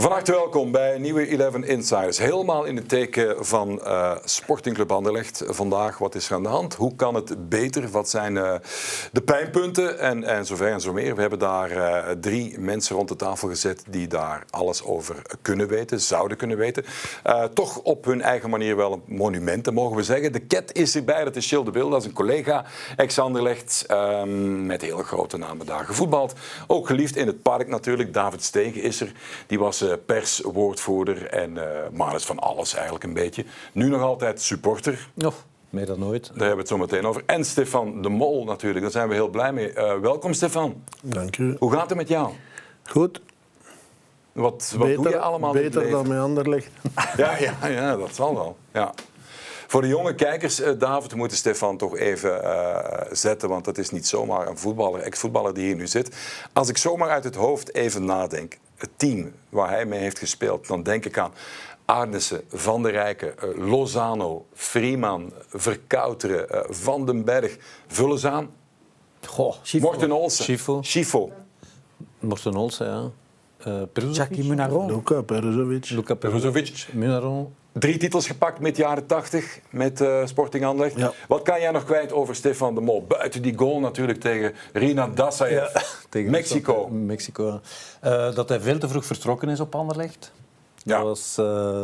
Van harte welkom bij nieuwe 11 Insiders. Helemaal in het teken van uh, Sporting Club Anderlecht. Vandaag, wat is er aan de hand? Hoe kan het beter? Wat zijn uh, de pijnpunten? En, en zover en zo meer. We hebben daar uh, drie mensen rond de tafel gezet die daar alles over kunnen weten, zouden kunnen weten. toch op hun eigen manier wel een monument, mogen we zeggen. De Ket is erbij, dat is Gilles de Wil, dat is een collega ex-Anderlecht um, met hele grote namen daar gevoetbald. Ook geliefd in het park natuurlijk. David Stegen is er. Die was perswoordvoerder en uh, maar is van alles eigenlijk een beetje. Nu nog altijd supporter. Oh, meer dan ooit. Daar hebben we het zo meteen over. En Stefan de Mol natuurlijk, daar zijn we heel blij mee. Uh, welkom Stefan. Dank u. Hoe gaat het met jou? Goed. Wat, wat beter, doe je allemaal Beter dan met Anderlecht. ja, ja, ja, dat zal wel. Ja. Voor de jonge kijkers, David, we moeten Stefan toch even uh, zetten, want dat is niet zomaar een voetballer, ex-voetballer die hier nu zit. Als ik zomaar uit het hoofd even nadenk, het team waar hij mee heeft gespeeld, dan denk ik aan Arnissen, Van der Rijken, uh, Lozano, Freeman, Verkouteren, Van den Berg. Vullen ze aan. Goh, Morten Olsen. Schifo. Schifo. Morten Olsen, ja. Uh, Jackie Munaron. Luka Peruzovic. Luka Peruzovic. Munaron. Drie titels gepakt met jaren 80 met uh, Sporting Anderlecht. Ja. Wat kan jij nog kwijt over Stefan de Mol? Buiten die goal natuurlijk tegen Rina Dassayev. Ja, tegen Mexico. Mexico. Uh, dat hij veel te vroeg vertrokken is op Anderlecht. Ja. Dat was, uh,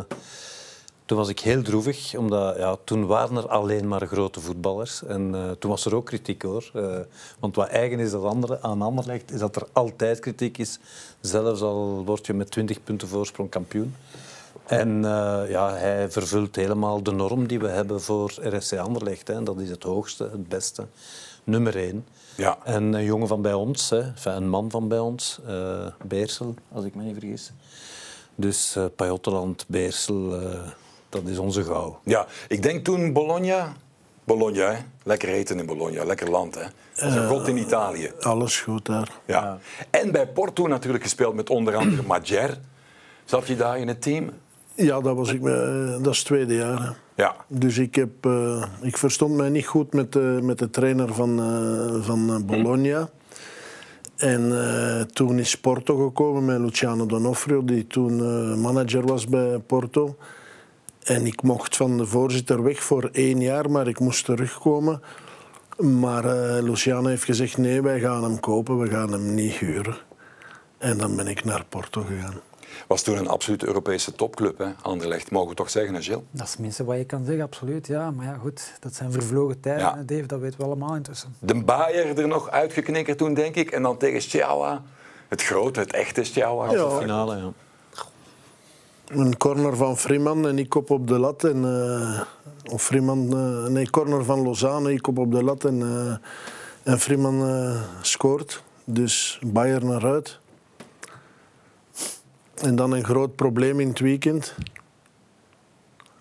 toen was ik heel droevig, omdat ja, toen waren er alleen maar grote voetballers. En toen was er ook kritiek hoor. Want wat eigen is dat andere, aan Anderlecht, is dat er altijd kritiek is. Zelfs al word je met 20 punten voorsprong kampioen. En uh, ja, hij vervult helemaal de norm die we hebben voor RSC Anderlecht. Hè. Dat is het hoogste, het beste, nummer één. Ja. En een jongen van bij ons, hè. Enfin, een man van bij ons, uh, Beersel, als ik me niet vergis. Dus uh, Pajottenland, Beersel, dat is onze gauw. Ja, ik denk toen Bologna... Bologna, hè? lekker eten in Bologna, lekker land. Hè? Dat is een god in Italië. Alles goed daar. Ja. ja. En bij Porto natuurlijk gespeeld met onder andere Majer. Zat je daar in het team? Ja, dat was ik. Dat is het tweede jaar. Hè. Ja. Dus ik, heb, uh, ik verstond mij niet goed met de, met de trainer van, uh, van Bologna. En uh, toen is Porto gekomen met Luciano Donofrio, die toen manager was bij Porto. En ik mocht van de voorzitter weg voor één jaar, maar ik moest terugkomen. Maar Luciano heeft gezegd: nee, wij gaan hem kopen, we gaan hem niet huren. En dan ben ik naar Porto gegaan was toen een absoluut Europese topclub, hè? Anderlecht, mogen we toch zeggen, hè, Gilles? Dat is het minste wat je kan zeggen, absoluut. Ja. Maar ja, goed, dat zijn vervlogen tijden, ja. Dave, dat weten we allemaal intussen. De Bayer er nog uitgeknikkerd toen, denk ik. En dan tegen Stjawa, het grote, het echte Stjawa. Ja. De finale, ja. Een corner van Freeman en ik kop op de lat. En, uh, of Freeman, uh, nee, corner van Lozano, ik kop op de lat en, uh, en Freeman scoort. Dus Bayer naar uit. En dan een groot probleem in het weekend.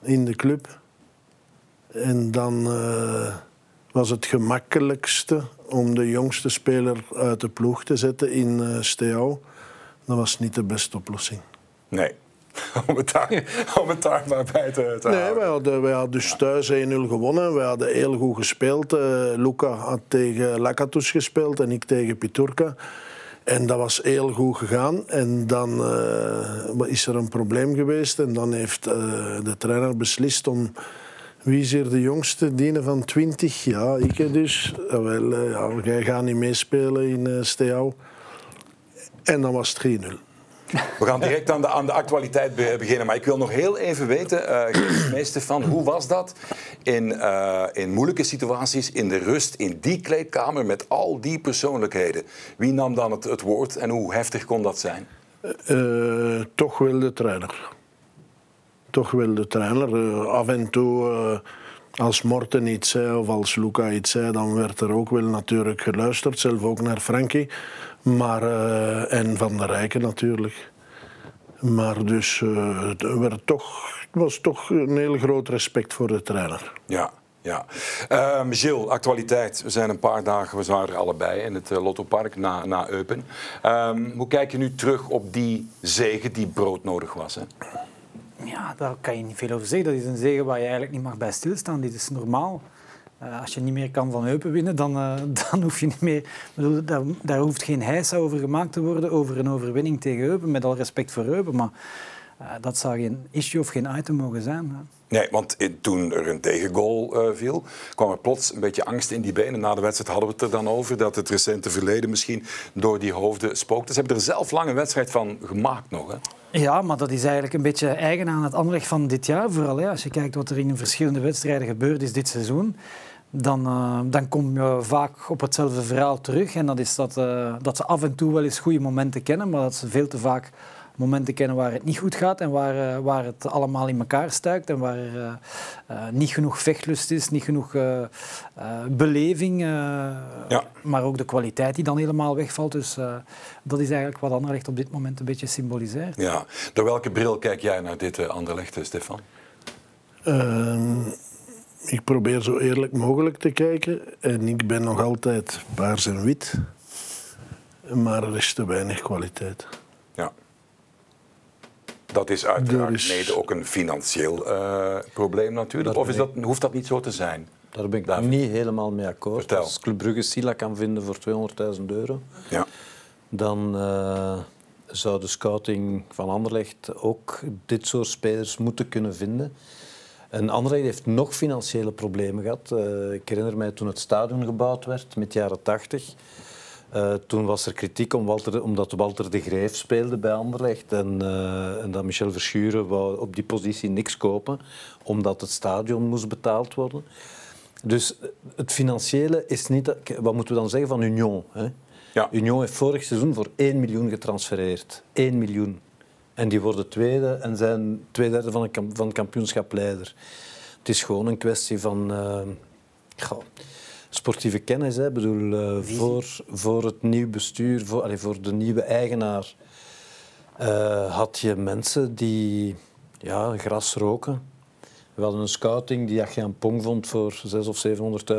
In de club. En dan uh, was het gemakkelijkste om de jongste speler uit de ploeg te zetten in uh. Dat was niet de beste oplossing. Nee. om, het daar, om het daar maar bij te, te nee, houden. wij hadden, wij hadden dus thuis 1-0 gewonnen. Wij hadden heel goed gespeeld. Uh, Luca had tegen Lakatus gespeeld en ik tegen Piturka. En dat was heel goed gegaan. En dan uh, is er een probleem geweest. En dan heeft uh, de trainer beslist om... Wie is hier de jongste? Diene van 20? Ja, ik dus. Wel, uh, ja, jij gaat niet meespelen in uh. En dan was het 3-0. We gaan direct aan de, aan de actualiteit beginnen. Maar ik wil nog heel even weten, uh, meester van, hoe was dat in, uh, in moeilijke situaties, in de rust, in die kleedkamer met al die persoonlijkheden? Wie nam dan het, het woord en hoe heftig kon dat zijn? Uh, toch wel de trainer. Toch wel de trainer. af en toe, als Morten iets zei of als Luca iets zei, dan werd er ook wel natuurlijk geluisterd. Zelf ook naar Frankie. Maar, en Van der Rijken natuurlijk. Maar dus het werd toch, was toch een heel groot respect voor de trainer. Ja. Ja. Um, Gilles, actualiteit. We zijn een paar dagen, we waren er allebei in het uh, Lottopark na, na Eupen. Um, hoe kijk je nu terug op die zegen die broodnodig was? Hè? Ja, daar kan je niet veel over zeggen. Dat is een zegen waar je eigenlijk niet mag bij stilstaan. Dit is normaal. Uh, als je niet meer kan van Eupen winnen, dan, uh, dan hoef je niet meer... Bedoel, daar, daar, hoeft geen heisa over gemaakt te worden over een overwinning tegen Eupen, met al respect voor Eupen. Maar dat zou geen issue of geen item mogen zijn. Hè. Nee, want toen er een tegengoal viel, kwam er plots een beetje angst in die benen. Na de wedstrijd hadden we het er dan over dat het recente verleden misschien door die hoofden spookte. Ze hebben er zelf lang een wedstrijd van gemaakt nog. Hè? Ja, maar dat is eigenlijk een beetje eigen aan het Anderlecht van dit jaar. Vooral hè. als je kijkt wat er in verschillende wedstrijden gebeurd is dit seizoen dan, uh, dan kom je vaak op hetzelfde verhaal terug. En dat is dat, uh, dat ze af en toe wel eens goede momenten kennen, maar dat ze veel te vaak momenten kennen waar het niet goed gaat en waar, uh, waar het allemaal in elkaar stuikt en waar er niet genoeg vechtlust is, niet genoeg beleving, ja. maar ook de kwaliteit die dan helemaal wegvalt. Dus dat is eigenlijk wat Anderlecht op dit moment een beetje symboliseert. Ja. Door welke bril kijk jij naar dit Anderlecht, Stefan? Ehm, ik probeer zo eerlijk mogelijk te kijken. En ik ben nog altijd paars en wit. Maar er is te weinig kwaliteit. Ja. Dat is uiteraard is... mede ook een financieel uh, probleem natuurlijk. Of is dat, hoeft dat niet zo te zijn? Daar ben ik David. niet helemaal mee akkoord. Vertel. Als Club Brugge Sila kan vinden voor 200.000 euro, ja. dan uh, zou de scouting van Anderlecht ook dit soort spelers moeten kunnen vinden. En Anderlecht heeft nog financiële problemen gehad. Uh, ik herinner mij toen het stadion gebouwd werd, met de jaren 80. Uh, toen was er kritiek om Walter, omdat Walter de Greef speelde bij Anderlecht en, uh, en dat Michel Verschuren wou op die positie niks kopen, omdat het stadion moest betaald worden. Dus het financiële is niet... Wat moeten we dan zeggen van Union? Hè? Ja. Union heeft vorig seizoen voor 1 miljoen getransfereerd. 1 miljoen. En die worden tweede en zijn twee derde van, van het kampioenschap leider. Het is gewoon een kwestie van uh, sportieve kennis. Hè. Bedoel, uh, voor, voor het nieuw bestuur, voor, allez, voor de nieuwe eigenaar, uh, had je mensen die ja, gras roken. We hadden een scouting die Achian Pong vond voor 600.000 of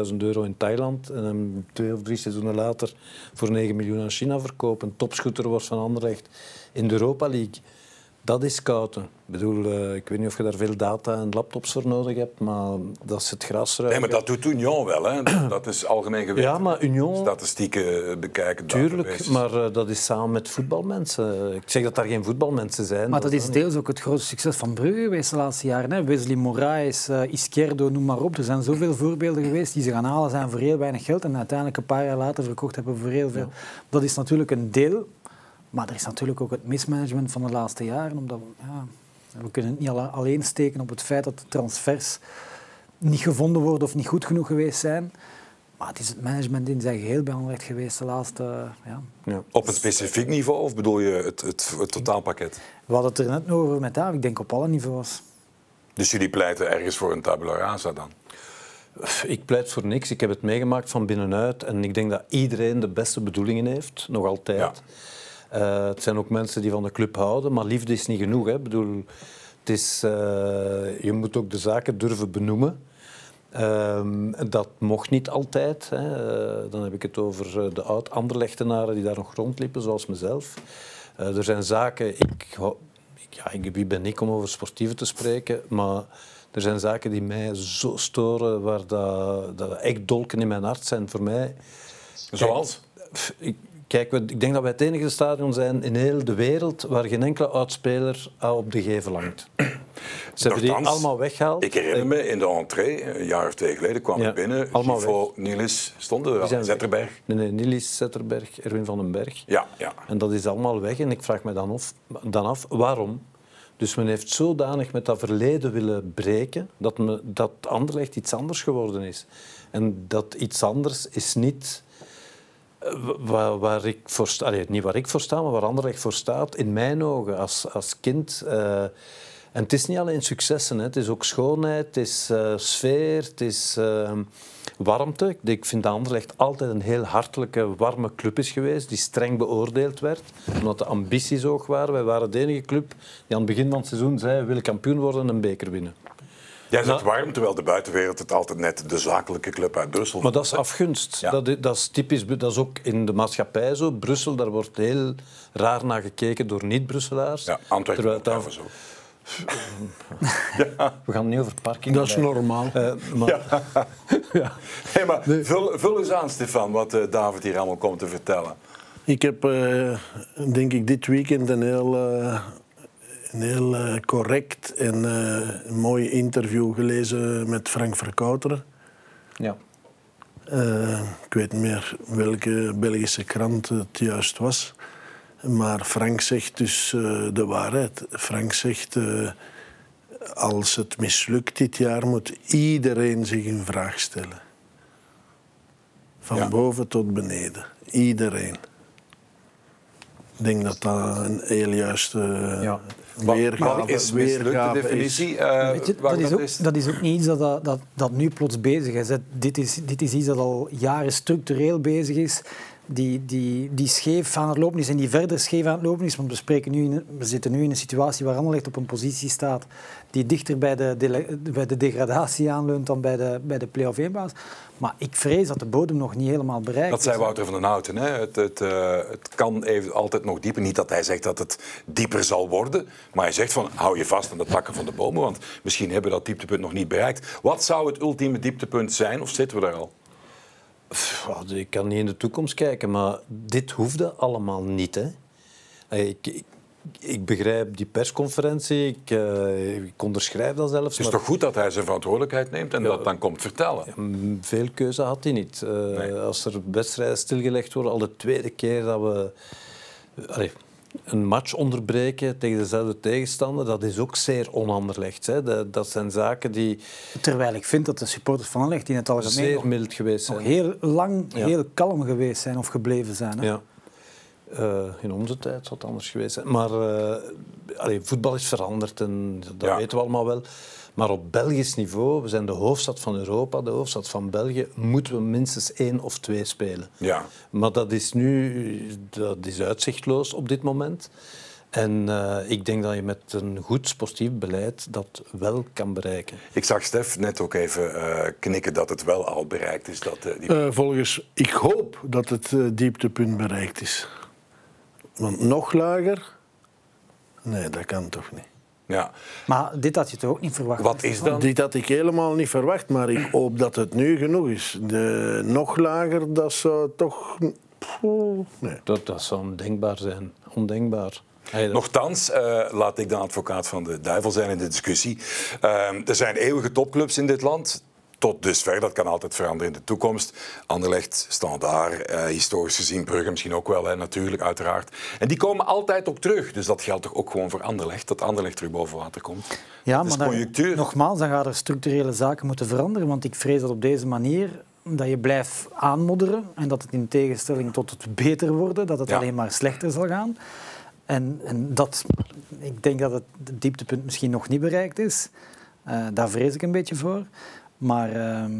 700.000 euro in Thailand. En hem twee of drie seizoenen later voor 9 miljoen aan China verkopen. Topschutter was van Anderlecht in de Europa League. Dat is scouten. Ik bedoel, uh, ik weet niet of je daar veel data en laptops voor nodig hebt, maar dat is het grasruimen. Nee, maar dat doet Union wel, hè? Dat is algemeen geweten. Ja, maar Union... Statistieken bekijken. Tuurlijk, maar uh, dat is samen met voetbalmensen. Ik zeg dat daar geen voetbalmensen zijn. Maar dat, dat is deels ook het grootste succes van Brugge geweest de laatste jaren. Hè? Wesley Moraes, uh, Izquierdo, noem maar op. Er zijn zoveel voorbeelden geweest die ze gaan halen zijn voor heel weinig geld en uiteindelijk een paar jaar later verkocht hebben voor heel veel. Ja. Dat is natuurlijk een deel maar er is natuurlijk ook het mismanagement van de laatste jaren. Omdat, ja, we kunnen het niet alleen steken op het feit dat de transfers niet gevonden worden of niet goed genoeg geweest zijn. Maar het is het management in zijn geheel belangrijk geweest de laatste... Ja. ja. Op een specifiek niveau of bedoel je het, het, het totaalpakket? We hadden het er net nog over met David. Ik denk op alle niveaus. Dus jullie pleiten ergens voor een tabula rasa dan? Ik pleit voor niks. Ik heb het meegemaakt van binnenuit. En ik denk dat iedereen de beste bedoelingen heeft, nog altijd. Ja. Uh, het zijn ook mensen die van de club houden, maar liefde is niet genoeg. Hè. Ik bedoel, het is, uh, je moet ook de zaken durven benoemen. Uh, dat mocht niet altijd. Hè. Uh, dan heb ik het over de oud-Anderlechtenaren die daar nog rondliepen, zoals mezelf. er zijn zaken... Ik, ja, wie ben ik om over sportieven te spreken? Maar er zijn zaken die mij zo storen, waar dat, dat echt dolken in mijn hart zijn voor mij. Zoals? Ik, Kijk, ik denk dat wij het enige stadion zijn in heel de wereld waar geen enkele oudspeler op de gevel hangt. Ze hebben die allemaal weggehaald. Ik herinner me in de entree, een jaar of twee geleden, kwam ik binnen. Allemaal Givo, Niels stonden er Zetterberg. Nee, nee, Niels, Zetterberg, Erwin van den Berg. Ja, ja. En dat is allemaal weg. En ik vraag me dan af, dan af waarom? Dus men heeft zodanig met dat verleden willen breken dat, me, dat Anderlecht iets anders geworden is. En dat iets anders is niet waar, waar, ik voor sta, niet waar ik voor maar waar Anderlecht voor staat, in mijn ogen als, als kind. Uh, en het is niet alleen successen, hè. het is ook schoonheid, is uh, sfeer, is warmte. Ik vind dat Anderlecht altijd een heel hartelijke, warme club is geweest, die streng beoordeeld werd, omdat de ambities hoog waren. Wij waren de enige club die aan het begin van het seizoen zei, willen kampioen worden en een beker winnen. Jij zegt nou, warm, terwijl de buitenwereld het altijd net de zakelijke club uit Brussel Maar dat is afgunst. Ja. Dat, dat, is typisch, dat is ook in de maatschappij zo. Brussel, daar wordt heel raar naar gekeken door niet-Brusselaars. Ja, Antwerpen het zo. We gaan het niet over parking. Dat is normaal. Eh, maar, Hey, maar vul, vul eens aan, Stefan, wat eh, David hier allemaal komt te vertellen. Ik heb, eh, denk ik, dit weekend een heel, eh, een heel eh, correct en eh, mooi interview gelezen met Frank Verkouteren. ja. Eh, ik weet niet meer welke Belgische krant het juist was. Maar Frank zegt dus de waarheid. Frank zegt, als het mislukt dit jaar, moet iedereen zich een vraag stellen. Van Ja. boven tot beneden. Iedereen. Ik denk dat dat een heel juiste Ja. Weergave, wat is mislukt, de definitie? eh, Weet je, waar dat, is ook, dat is ook niet iets dat, dat, dat, dat nu plots bezig is. hè. Dit, is. dit is iets dat al jaren structureel bezig is, die, die, die scheef aan het lopen is en die verder scheef aan het lopen is. Want we, spreken nu in, we zitten nu in een situatie waar Anderlecht op een positie staat die dichter bij de, bij de degradatie aanleunt dan bij de, bij de play-off 1-baas. Maar ik vrees dat de bodem nog niet helemaal bereikt Dat is. zei Wouter van den Houten. Hè? Het, het, eh, het kan even altijd nog dieper. Niet dat hij zegt dat het dieper zal worden. Maar hij zegt van hou je vast aan de takken van de bomen. Want misschien hebben we dat dieptepunt nog niet bereikt. Wat zou het ultieme dieptepunt zijn? Of zitten we daar al? Ik kan niet in de toekomst kijken, maar dit hoefde allemaal niet. Hè. Ik, ik, ik begrijp die persconferentie, ik, eh, ik onderschrijf dat zelfs. Het is maar toch goed dat hij zijn verantwoordelijkheid neemt en dat dan komt vertellen? veel keuze had hij niet. Eh, Nee. Als er wedstrijden stilgelegd worden, al de tweede keer dat we allee, een match onderbreken tegen dezelfde tegenstander, dat is ook zeer onanderlegd. Hè. Dat, dat zijn zaken die Terwijl ik vind dat de supporters van Anderlecht in het algemeen zeer mild geweest zijn. heel lang Ja. heel kalm geweest zijn of gebleven zijn. Hè? Ja. Eh, in onze tijd zou het anders geweest zijn. Maar eh, allee, voetbal is veranderd en dat Ja. weten we allemaal wel. Maar op Belgisch niveau, we zijn de hoofdstad van Europa, de hoofdstad van België, moeten we minstens één of twee spelen. Ja. Maar dat is nu dat is uitzichtloos op dit moment. En eh, ik denk dat je met een goed sportief beleid dat wel kan bereiken. Ik zag Stef net ook even eh, knikken dat het wel al bereikt is. Dat, eh, die... Eh, volgens, ik hoop dat het eh, dieptepunt bereikt is. Want nog lager? Nee, dat kan toch niet. Ja. Maar dit had je toch ook niet verwacht? Wat is dan? Dit had ik helemaal niet verwacht, maar ik hoop dat het nu genoeg is. De, nog lager, dat zou toch... Nee. Dat, dat zou ondenkbaar zijn. Ondenkbaar. Nochtans, eh, laat ik dan advocaat van de duivel zijn in de discussie. Ehm, er zijn eeuwige topclubs in dit land. Tot dusver, dat kan altijd veranderen in de toekomst. Anderlecht, Standaard, eh, historisch gezien Brugge misschien ook wel, hè, natuurlijk, uiteraard. En die komen altijd ook terug. Dus dat geldt toch ook gewoon voor Anderlecht, dat Anderlecht terug boven water komt. Ja, is maar dan- nogmaals, dan gaan er structurele zaken moeten veranderen. Want ik vrees dat op deze manier dat je blijft aanmodderen en dat het in tegenstelling tot het beter worden, dat het Ja. alleen maar slechter zal gaan. En, en dat, ik denk dat het dieptepunt misschien nog niet bereikt is. Eh, daar vrees ik een beetje voor. Maar ehm,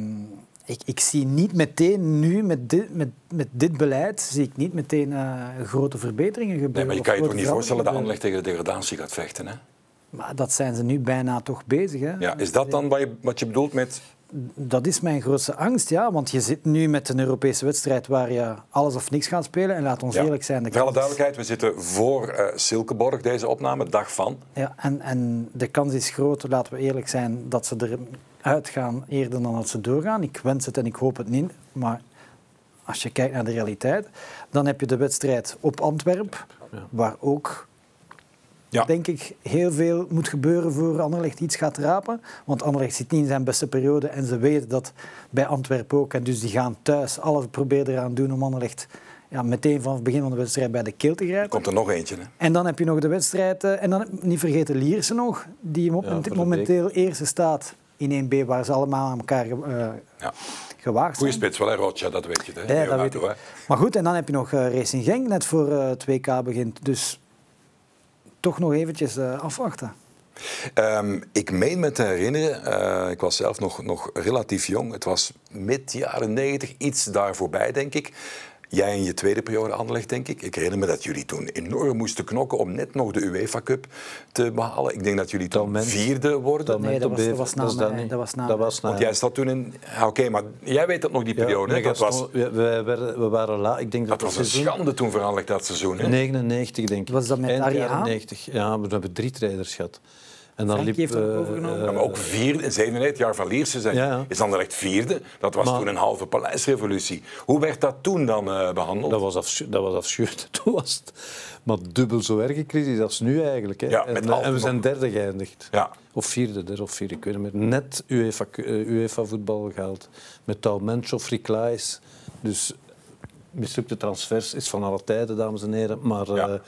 ik, ik zie niet meteen nu, met dit, met, met dit beleid, zie ik niet meteen eh, grote verbeteringen gebeuren. Nee, maar je kan je toch niet voorstellen dat Anderlecht tegen de degradatie gaat vechten, hè? Maar dat zijn ze nu bijna toch bezig. Hè? Ja, is dat dan wat je, wat je bedoelt met... Dat is mijn grootste angst, ja. Want je zit nu met een Europese wedstrijd waar je alles of niks gaat spelen. En laat ons Ja. eerlijk zijn. De Voor alle duidelijkheid, we zitten voor eh Silkeborg, deze opname, dag van. ja, en, en de kans is groot, laten we eerlijk zijn, dat ze eruit gaan eerder dan dat ze doorgaan. Ik wens het en ik hoop het niet. Maar als je kijkt naar de realiteit, dan heb je de wedstrijd op Antwerpen, waar ook Ja. denk ik, heel veel moet gebeuren voor Anderlecht iets gaat rapen. Want Anderlecht zit niet in zijn beste periode en ze weten dat bij Antwerpen ook. En dus die gaan thuis alles proberen eraan doen om Anderlecht ja, meteen vanaf het begin van de wedstrijd bij de keel te grijpen. Komt er nog eentje, hè? En dan heb je nog de wedstrijd, eh, en dan niet vergeten Lierse nog, die Ja, momenteel eerste staat in 1B, waar ze allemaal aan elkaar eh, Ja. gewaagd Goeie spits, wel hè, Rocha, dat weet je. Hè? Ja, dat weet ik. hè. Maar goed, en dan heb je nog eh, Racing Genk, net voor eh, het WK begint. Dus toch nog eventjes eh, afwachten. Ehm, ik meen me te herinneren, eh, ik was zelf nog, nog relatief jong. Het was mid jaren 90, iets daar voorbij, denk ik. Jij in je tweede periode Anderlecht, denk ik. Ik herinner me dat jullie toen enorm moesten knokken om net nog de UEFA Cup te behalen. Ik denk dat jullie toen Talment. vierde worden. Nee, dat op was- dat was na mij, dat was na dat mij. was na Want jij zat toen in... Ja, Oké, maar jij weet dat nog, die periode. hè? Ja, dat was, we, we, waren- we waren laat. Ik denk dat dat was een seizoen schande toen voor Anderlecht dat seizoen. Hè? 99, denk ik. Was dat met Arie jaren Haan? 90. Ja, we hebben drie trainers gehad. En dan liep, heeft dat eh, overgenomen. eh, Ja, maar ook vierde, in 97 jaar van Lierse zijn, Ja, ja. is dan echt vierde. Dat was Maar- toen een halve paleisrevolutie. Hoe werd dat toen dan eh, behandeld? Dat was, afschu dat was. Toen was het maar dubbel zo erg een crisis als nu eigenlijk. Hè. Ja, en, en we zijn derde geëindigd. Ja. Of vierde, derde of vierde, ik weet niet meer. Net UEFA, eh, UEFA voetbal gehaald. Met Talmencho, Friklaes. Dus mislukte transfers is van alle tijden, dames en heren. Maar, Ja.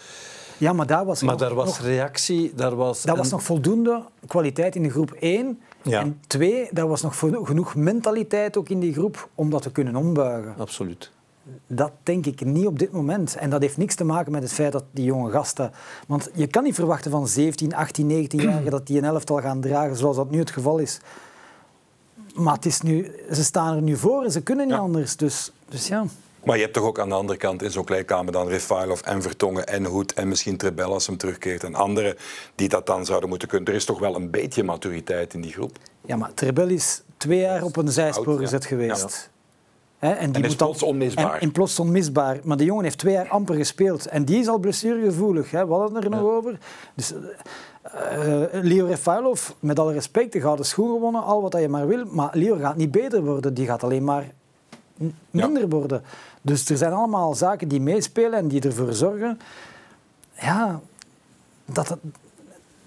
Ja, maar daar was, maar nog, daar was nog- reactie. Daar was, dat was nog voldoende kwaliteit in de groep 1. Ja. En twee, daar was nog genoeg mentaliteit ook in die groep om dat te kunnen ombuigen. Absoluut. Dat denk ik niet op dit moment. En dat heeft niks te maken met het feit dat die jonge gasten... Want je kan niet verwachten van 17, 18, 19-jarigen dat die een elftal gaan dragen zoals dat nu het geval is. Maar het is nu, ze staan er nu voor en ze kunnen niet Ja. anders. Dus, dus ja... Maar je hebt toch ook aan de andere kant in zo'n kleedkamer dan Refailov en Vertongen en Hoed en misschien Trebel als hem terugkeert en anderen die dat dan zouden moeten kunnen. Er is toch wel een beetje maturiteit in die groep. Ja, maar Trebel is twee jaar op een zijspoor ja. gezet geweest. En die is moet plots onmisbaar. En, en plots onmisbaar. Maar de jongen heeft twee jaar amper gespeeld. En die is al blessuregevoelig. Hè. We hadden het er nog over. Dus, eh, Leo Refailov, met alle respect, de gouden schoen gewonnen, al wat je maar wil. Maar Leo gaat niet beter worden. Die gaat alleen maar Ja. minder worden. Dus er zijn allemaal zaken die meespelen en die ervoor zorgen... Ja, dat het,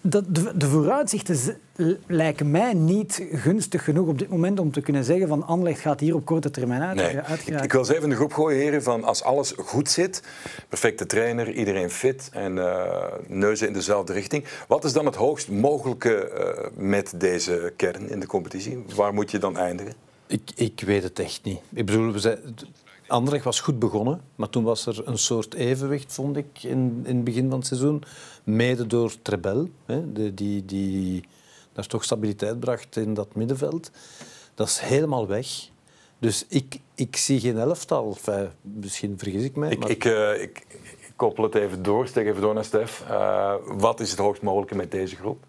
dat de, de vooruitzichten lijken mij niet gunstig genoeg op dit moment om te kunnen zeggen van Anderlecht gaat hier op korte termijn uit, Nee. Ik, wil eens even in de groep gooien, heren, van als alles goed zit, perfecte trainer, iedereen fit en eh, neuzen in dezelfde richting. Wat is dan het hoogst mogelijke eh, met deze kern in de competitie? Waar moet je dan eindigen? Ik, ik weet het echt niet. Ik bedoel, we zijn, Anderlecht was goed begonnen, maar toen was er een soort evenwicht, vond ik, in, in het begin van het seizoen. Mede door Trebel, hè, de, die, die daar toch stabiliteit bracht in dat middenveld. Dat is helemaal weg. Dus ik, ik zie geen elftal. Enfin, misschien vergis ik mij. Ik, maar ik, eh, ik, ik koppel het even door, steek even door naar Stef. Eh, wat is het hoogst mogelijke met deze groep?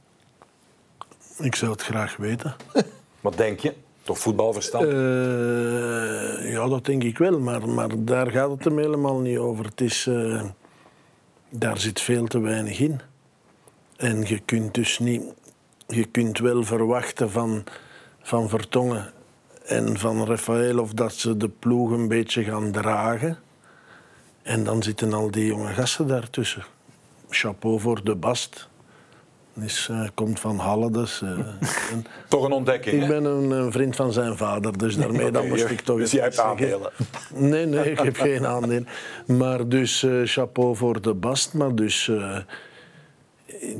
Ik zou het graag weten. Wat denk je? Toch voetbalverstand? Eh, ja, dat denk ik wel, maar, maar daar gaat het hem helemaal niet over. Het is, eh, daar zit veel te weinig in. En je kunt dus niet... Je kunt wel verwachten van, van Vertongen en van Rafael of dat ze de ploeg een beetje gaan dragen. En dan zitten al die jonge gasten daartussen. Chapeau voor de Bast. Is, eh, komt van Halle, dus... eh, en- Toch een ontdekking, ik ben een, een vriend van zijn vader, dus daarmee dan moest ik toch Dus jij hebt aandelen? Nee, nee, ik heb geen aandeel. Maar dus eh, chapeau voor de Bast. Maar dus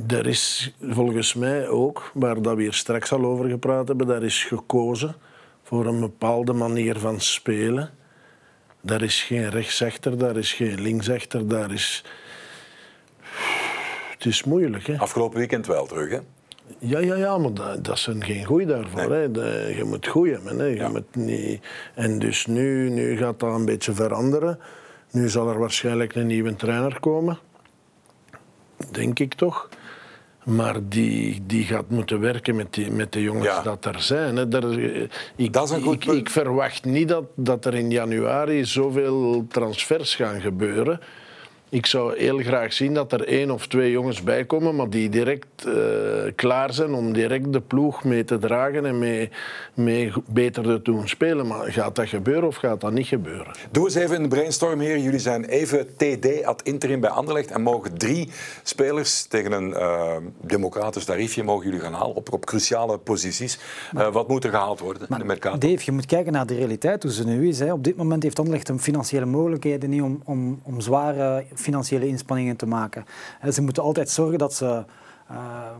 er is volgens mij ook, waar dat we hier straks al over gepraat hebben, daar is gekozen voor een bepaalde manier van spelen. Daar is geen rechtsechter, daar is geen linksechter, daar is... Het is moeilijk, hè? Afgelopen weekend wel terug, hè? Ja, ja, ja, maar dat, dat zijn geen goeie daarvoor. Hè. De- je moet hebben. Hè. Je Ja. moet niet... En dus nu, nu gaat dat een beetje veranderen. Nu zal er waarschijnlijk een nieuwe trainer komen. Denk ik toch. Maar die, die gaat moeten werken met, die, met de jongens Ja. dat er zijn. Hè. Daar, eh, ik, Dat is een goed ik, punt. ik verwacht niet dat, dat er in januari zoveel transfers gaan gebeuren. Ik zou heel graag zien dat er één of twee jongens bij komen, maar die direct eh, klaar zijn om direct de ploeg mee te dragen en mee, mee beter te doen spelen. Maar gaat dat gebeuren of gaat dat niet gebeuren? Doe eens even in de brainstorm, heren. Jullie zijn even TD ad interim bij Anderlecht en mogen drie spelers tegen een eh, democratisch tariefje mogen jullie gaan halen op, op cruciale posities. Eh, wat moet er gehaald worden in de Maar Mercato? Dave, je moet kijken naar de realiteit, hoe ze nu is. Hè. Op dit moment heeft Anderlecht de financiële mogelijkheden niet om, om, om zware financiële inspanningen te maken. Hè, Ze moeten altijd zorgen dat ze eh,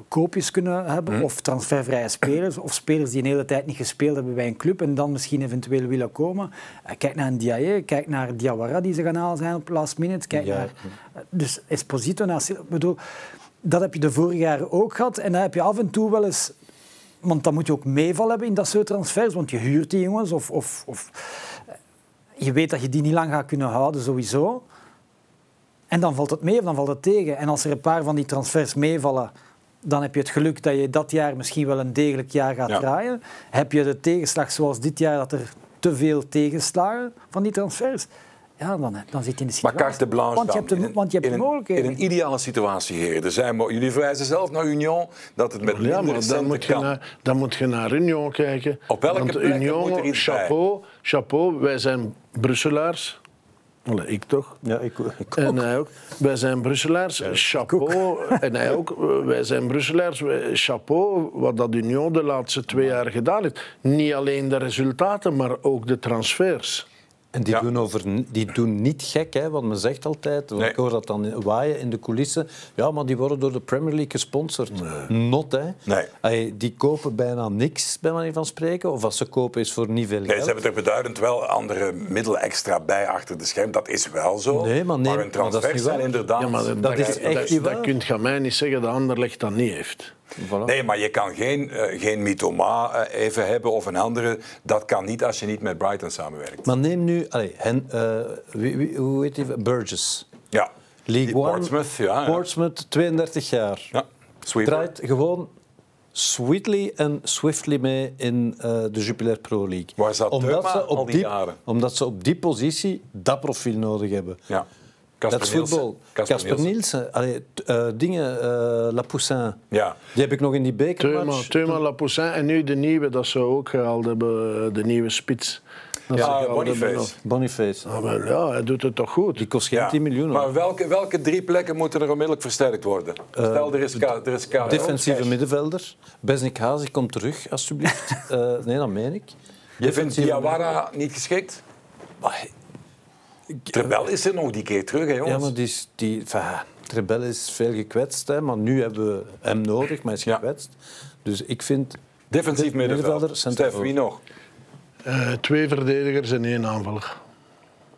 koopjes kunnen hebben, of transfervrije spelers, of spelers die een hele tijd niet gespeeld hebben bij een club en dan misschien eventueel willen komen. Eh, kijk naar Ndiaye, kijk naar Diawara die ze gaan halen zijn op last minute. Kijk Ja. naar, eh, dus Esposito, naar, bedoel, dat heb je de vorige jaren ook gehad en dan heb je af en toe wel eens want dan moet je ook meeval hebben in dat soort transfers, want je huurt die jongens of, of, of je weet dat je die niet lang gaat kunnen houden sowieso. En dan valt het mee of dan valt het tegen. En als er een paar van die transfers meevallen, dan heb je het geluk dat je dat jaar misschien wel een degelijk jaar gaat Ja. draaien. Heb je de tegenslag zoals dit jaar, dat er te veel tegenslagen van die transfers, ja, dan, dan zit je in de Maar situatie. carte blanche want je hebt de, In- want je hebt de een- mogelijkheden. In een ideale situatie, heren. Er zijn, jullie verwijzen zelf naar Union, dat het met Ja, minder maar dan moet, je kan. naar, dan moet je naar Union kijken. Op welke Want Union, moet er iets chapeau, chapeau, wij zijn Brusselaars. Allee, ik toch? Ja, ik, ik En hij ook. Wij zijn Brusselaars, chapeau. En hij ook. Wij zijn Brusselaars, chapeau. Wat dat Union de laatste twee jaar gedaan heeft. Niet alleen de resultaten, maar ook de transfers. En die, Ja. doen over, die doen niet gek, hè, want men zegt altijd, Nee. ik hoor dat dan waaien in de coulissen, ja, maar die worden door de Premier League gesponsord. Not, hè. Nee. Die kopen bijna niks, bij manier van spreken. Of als ze kopen is voor niet veel Nee, geld. ze hebben er beduidend wel andere middelen extra bij achter de scherm. Dat is wel zo. Nee, maar nee, maar dat is transfers niet zijn waar. inderdaad... Ja, maar dat is echt dat, niet dat waar. kun je mij niet zeggen dat Anderlecht dat niet heeft. Voilà. Nee, maar je kan geen, eh, geen Mitoma eh, even hebben of een andere. Dat kan niet als je niet met Brighton samenwerkt. Maar neem nu, hen, eh, wie, wie- hoe heet die? Burgess. ja. League Die One. Portsmouth, ja. Portsmouth, 32 jaar. ja. Sweet. Draait gewoon sweetly en swiftly mee in de Jupiler Pro League. Waar zat Teuma al die jaren? Omdat ze op die positie dat profiel nodig hebben. Ja. Dat Casper is voetbal. Nielsen. Casper Casper Nielsen. Nielsen. Allee, t- eh, dingen, eh Lapoussin. Ja. Die heb ik nog in die bekermatch. Teuma Lapoussin en nu de nieuwe, dat ze ook gehaald hebben, de nieuwe spits. Dat Ja, Boniface. Boniface. Ah, wel, ja, hij doet het toch goed. Die kost geen Ja. 10 miljoen. Maar welke, welke drie plekken moeten er onmiddellijk versterkt worden? Stel, er is, er is. Defensieve Cash. middenvelder. Besnik Hazi komt terug, alstublieft. Eh, nee, dat meen ik. Je vindt Diawara niet geschikt? Trebel is er nog die keer terug, hè, jongens. Ja, maar die, is- die, enfin, Trebel is veel gekwetst, hè, maar nu hebben we hem nodig, maar hij is Ja. gekwetst. Dus ik vind... Defensief de- middenvelder. Stef, wie nog? Eh, twee verdedigers en één aanvaller.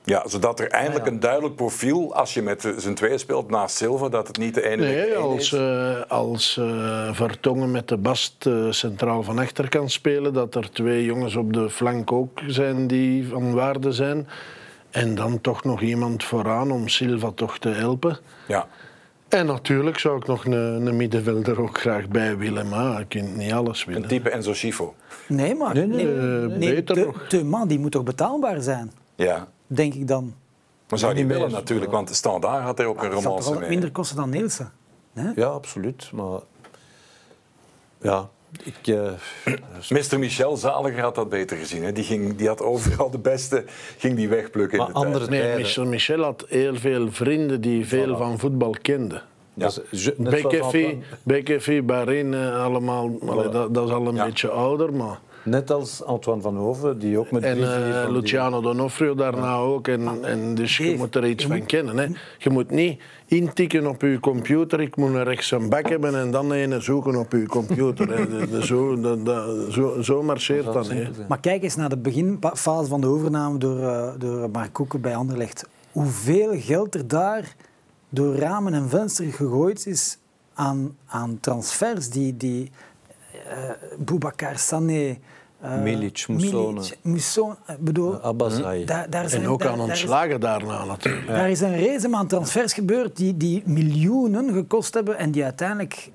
Ja, zodat er eindelijk een duidelijk profiel, als je met z'n tweeën speelt naast Silva, dat het niet de ene Nee, als, is. eh, als eh, Vertongen met de Bast centraal van achter kan spelen, dat er twee jongens op de flank ook zijn die van waarde zijn. En dan toch nog iemand vooraan om Silva toch te helpen. Ja. En natuurlijk zou ik nog een, een middenvelder ook graag bij willen, maar je kunt niet alles Een willen. type Enzo Schifo. Nee, maar Nee, nee, eh, beter de, nog. de man die moet toch betaalbaar zijn, Ja. denk ik dan. Maar zou die Niet willen natuurlijk, want de Standaard had er ook een Dat zal romance mee. minder kosten dan Nielsen. Hè? Ja, absoluut. Maar ja, ik... eh, Mr. Michel Zaliger had dat beter gezien. Hè? Die, ging, die had overal de beste ging die wegplukken Maar in de tijd. andere Nee, tijden. Michel, Michel had heel veel vrienden die veel van voetbal kenden. BKV, Antoine- BKV, Bahrein, eh, allemaal, allee, dat, dat is al een Ja. beetje ouder, maar... Net als Antoine van Hoven, die ook met En eh, Luciano D'Onofrio daarna ook. En, en dus je moet er iets je van moet- kennen. Hè. Je moet niet intikken op je computer. Ik moet een rechts een bak hebben en dan een zoeken op je computer. hè. De- de- zo, de- de- zo, zo marcheert Dat dat. Hè. Maar kijk eens naar de beginfase van de overname door, eh, door Mark Koeken bij Anderlecht. Hoeveel geld er daar door ramen en vensters gegooid is aan, aan transfers die, die Boubacar Sané, eh, Milic, Moussone. Ik bedoel, Abbasai. daar, daar zijn, En ook aan daar is- ontslagen daarna natuurlijk. Daar is een race aan transfers gebeurd die, die miljoenen gekost hebben en die uiteindelijk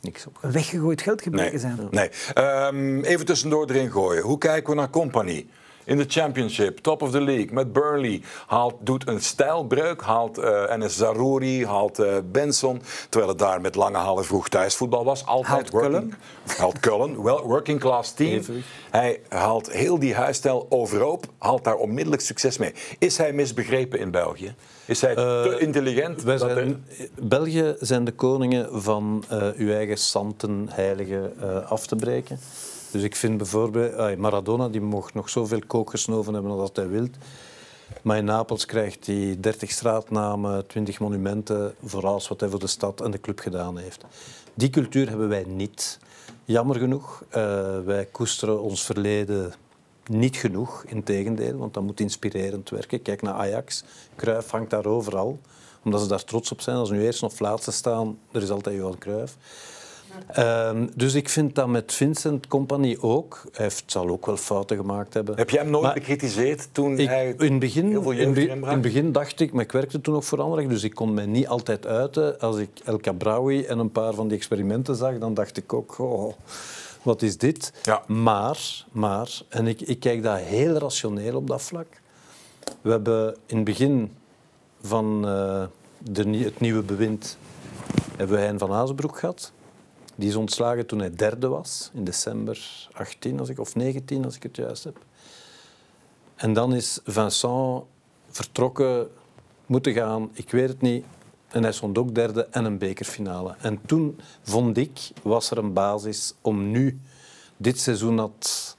Niks op. weggegooid geld gebleken Nee. zijn. nee. Ehm, even tussendoor erin gooien. Hoe kijken we naar Company? In de Championship, top of the league, met Burnley. Haalt, doet een stijlbreuk, haalt eh Enes Zarouri, haalt eh, Benson. Terwijl het daar met lange halen vroeg thuisvoetbal was. Altijd Haalt working, Cullen. Haalt Cullen, wel working class team. Hij haalt heel die huisstijl overhoop, haalt daar onmiddellijk succes mee. Is hij misbegrepen in België? Is hij te intelligent? Wij er- zijn, België zijn de koningen van eh, uw eigen santen, heiligen eh, af te breken. Dus ik vind bijvoorbeeld, Maradona die mocht nog zoveel kook gesnoven hebben als hij wil. Maar in Napels krijgt hij 30 straatnamen, 20 monumenten voor alles wat hij voor de stad en de club gedaan heeft. Die cultuur hebben wij niet. Jammer genoeg. Eh, wij koesteren ons verleden niet genoeg, integendeel, want dat moet inspirerend werken. Kijk naar Ajax. Cruijff hangt daar overal, omdat ze daar trots op zijn. Als ze nu eerst of laatste staan, er is altijd Johan Cruijff. Ehm, dus ik vind dat met Vincent Company ook. Hij heeft, zal ook wel fouten gemaakt hebben. Heb jij hem nooit Maar bekritiseerd toen ik, hij in, het begin, heel veel in, be- het begin dacht ik, maar ik werkte toen nog voor Anderlecht, dus ik kon mij niet altijd uiten. Als ik El Kabraoui en een paar van die experimenten zag, dan dacht ik ook, oh, wat is dit? Ja. Maar, maar, en ik, ik kijk daar heel rationeel op dat vlak. We hebben in het begin van uh, de, het nieuwe bewind hebben we Hein van Azenbroek gehad. Die is ontslagen toen hij derde was, in december 18 als ik, of 19 als ik het juist heb. En dan is Vincent vertrokken, moeten gaan, ik weet het niet. En hij stond ook derde en een bekerfinale. En toen vond ik, was er een basis om nu, dit seizoen had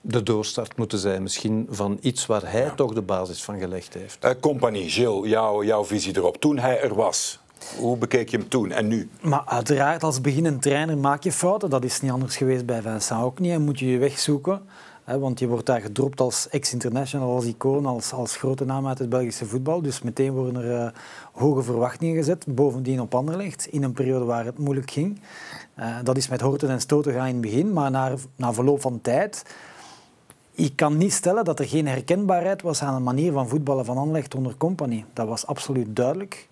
de doorstart moeten zijn. Misschien van iets waar hij toch de basis van gelegd heeft. Uh, Compagnie, Gilles, jouw, jouw visie erop. Toen hij er was, hoe bekeek je hem toen en nu? Maar uiteraard, als beginnend trainer maak je fouten. Dat is niet anders geweest bij Vincent ook niet. Moet je je weg zoeken. want je wordt daar gedropt als ex-international, als icoon, als, als grote naam uit het Belgische voetbal. Dus meteen worden er uh, hoge verwachtingen gezet. Bovendien op Anderlecht, in een periode waar het moeilijk ging. Uh, dat is met horten en stoten gaan in het begin. Maar na, na verloop van tijd ik kan niet stellen dat er geen herkenbaarheid was aan de manier van voetballen van Anderlecht onder Company. Dat was absoluut duidelijk.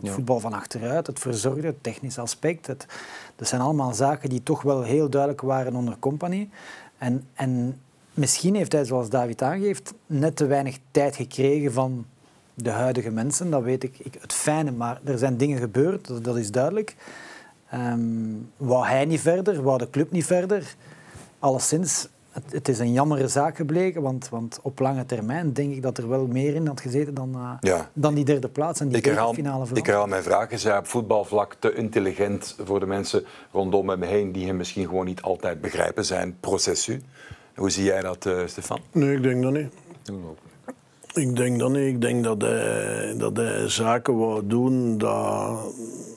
Het voetbal van achteruit, het verzorgde, het technische aspect. Dat zijn allemaal zaken die toch wel heel duidelijk waren onder Company. En, en misschien heeft hij, zoals David aangeeft, net te weinig tijd gekregen van de huidige mensen. Dat weet ik, ik het fijne, maar er zijn dingen gebeurd, dat, dat is duidelijk. Um, wou hij niet verder, wou de club niet verder. Alleszins, het, het, is een jammere zaak gebleken, want, want, op lange termijn denk ik dat er wel meer in had gezeten dan, uh, dan die derde plaats en die ik herhaal, finale Ik herhaal mijn vraag. Is hij op voetbalvlak te intelligent voor de mensen rondom hem heen die hem misschien gewoon niet altijd begrijpen, zijn processu? Hoe zie jij dat, uh, Stefan? Nee, ik denk dat niet. Ik denk dat niet. Ik denk dat hij, dat hij zaken wou doen dat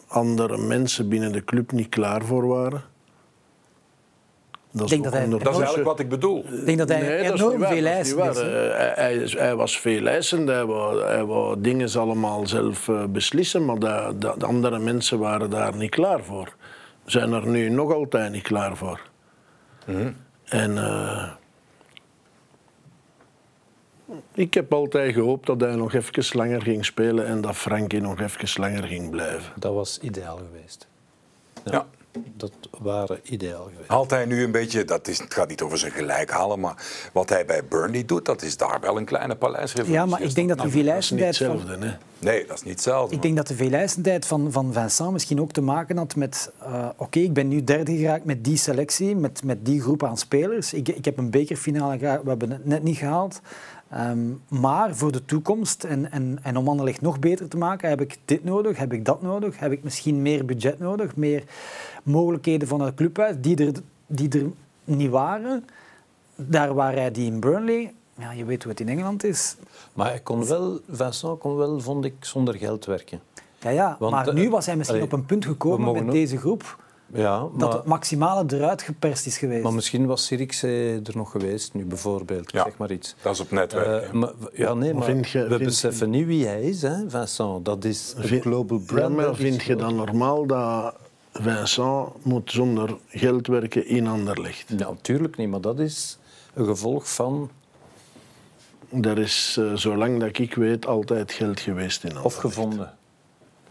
andere mensen binnen de club niet klaar voor waren. Dat is, dat, hij, dat is eigenlijk wat ik bedoel. Ik denk dat hij nee, enorm veel eisen is. Hij, hij, was veel eisend, hij wou, hij wou dingen allemaal zelf eh, beslissen, maar de, de, de, andere mensen waren daar niet klaar voor. Zijn er nu nog altijd niet klaar voor. Mm En uh, ik heb altijd gehoopt dat hij nog even langer ging spelen en dat Frankie nog even langer ging blijven. Dat was ideaal geweest. ja. ja dat waren ideaal geweest. Haalt hij nu een beetje, dat is, het gaat niet over zijn gelijk halen, maar wat hij bij Burnley doet, dat is daar wel een kleine paleisrevolutie. Ja, maar ik denk dat de veelijzendheid van... Hè? Nee, dat is niet hetzelfde. Ik denk dat de veelijzendheid van, van Vincent misschien ook te maken had met... Uh, Oké, ik ben nu derde geraakt met die selectie, met, met die groep aan spelers. Ik, ik heb een bekerfinale gehad, we hebben het net niet gehaald. Um, maar voor de toekomst en, en, en om Anderlecht nog beter te maken, heb ik dit nodig, heb ik dat nodig, heb ik misschien meer budget nodig, meer mogelijkheden van het clubhuis die er, die er niet waren. Daar hij die in Burnley, ja, je weet hoe het in Engeland is. Maar hij kon wel, Vincent kon wel, vond ik, zonder geld werken. Ja, ja maar nu was hij misschien op een punt gekomen met deze groep ja, maar, dat het maximale eruit geperst is geweest. Maar misschien was Sirikse er nog geweest, nu bijvoorbeeld. Ja, zeg maar iets. Dat is op netwerk. Uh, maar, ja, nee, maar je, we beseffen niet wie hij is, hè, Vincent. Dat is een global brand. maar vind je dan normaal dat Vincent moet zonder geld werken in Anderlecht? Ja, natuurlijk niet, maar dat is een gevolg van... Er is, uh, zolang dat ik weet, altijd geld geweest in Anderlecht. Of gevonden.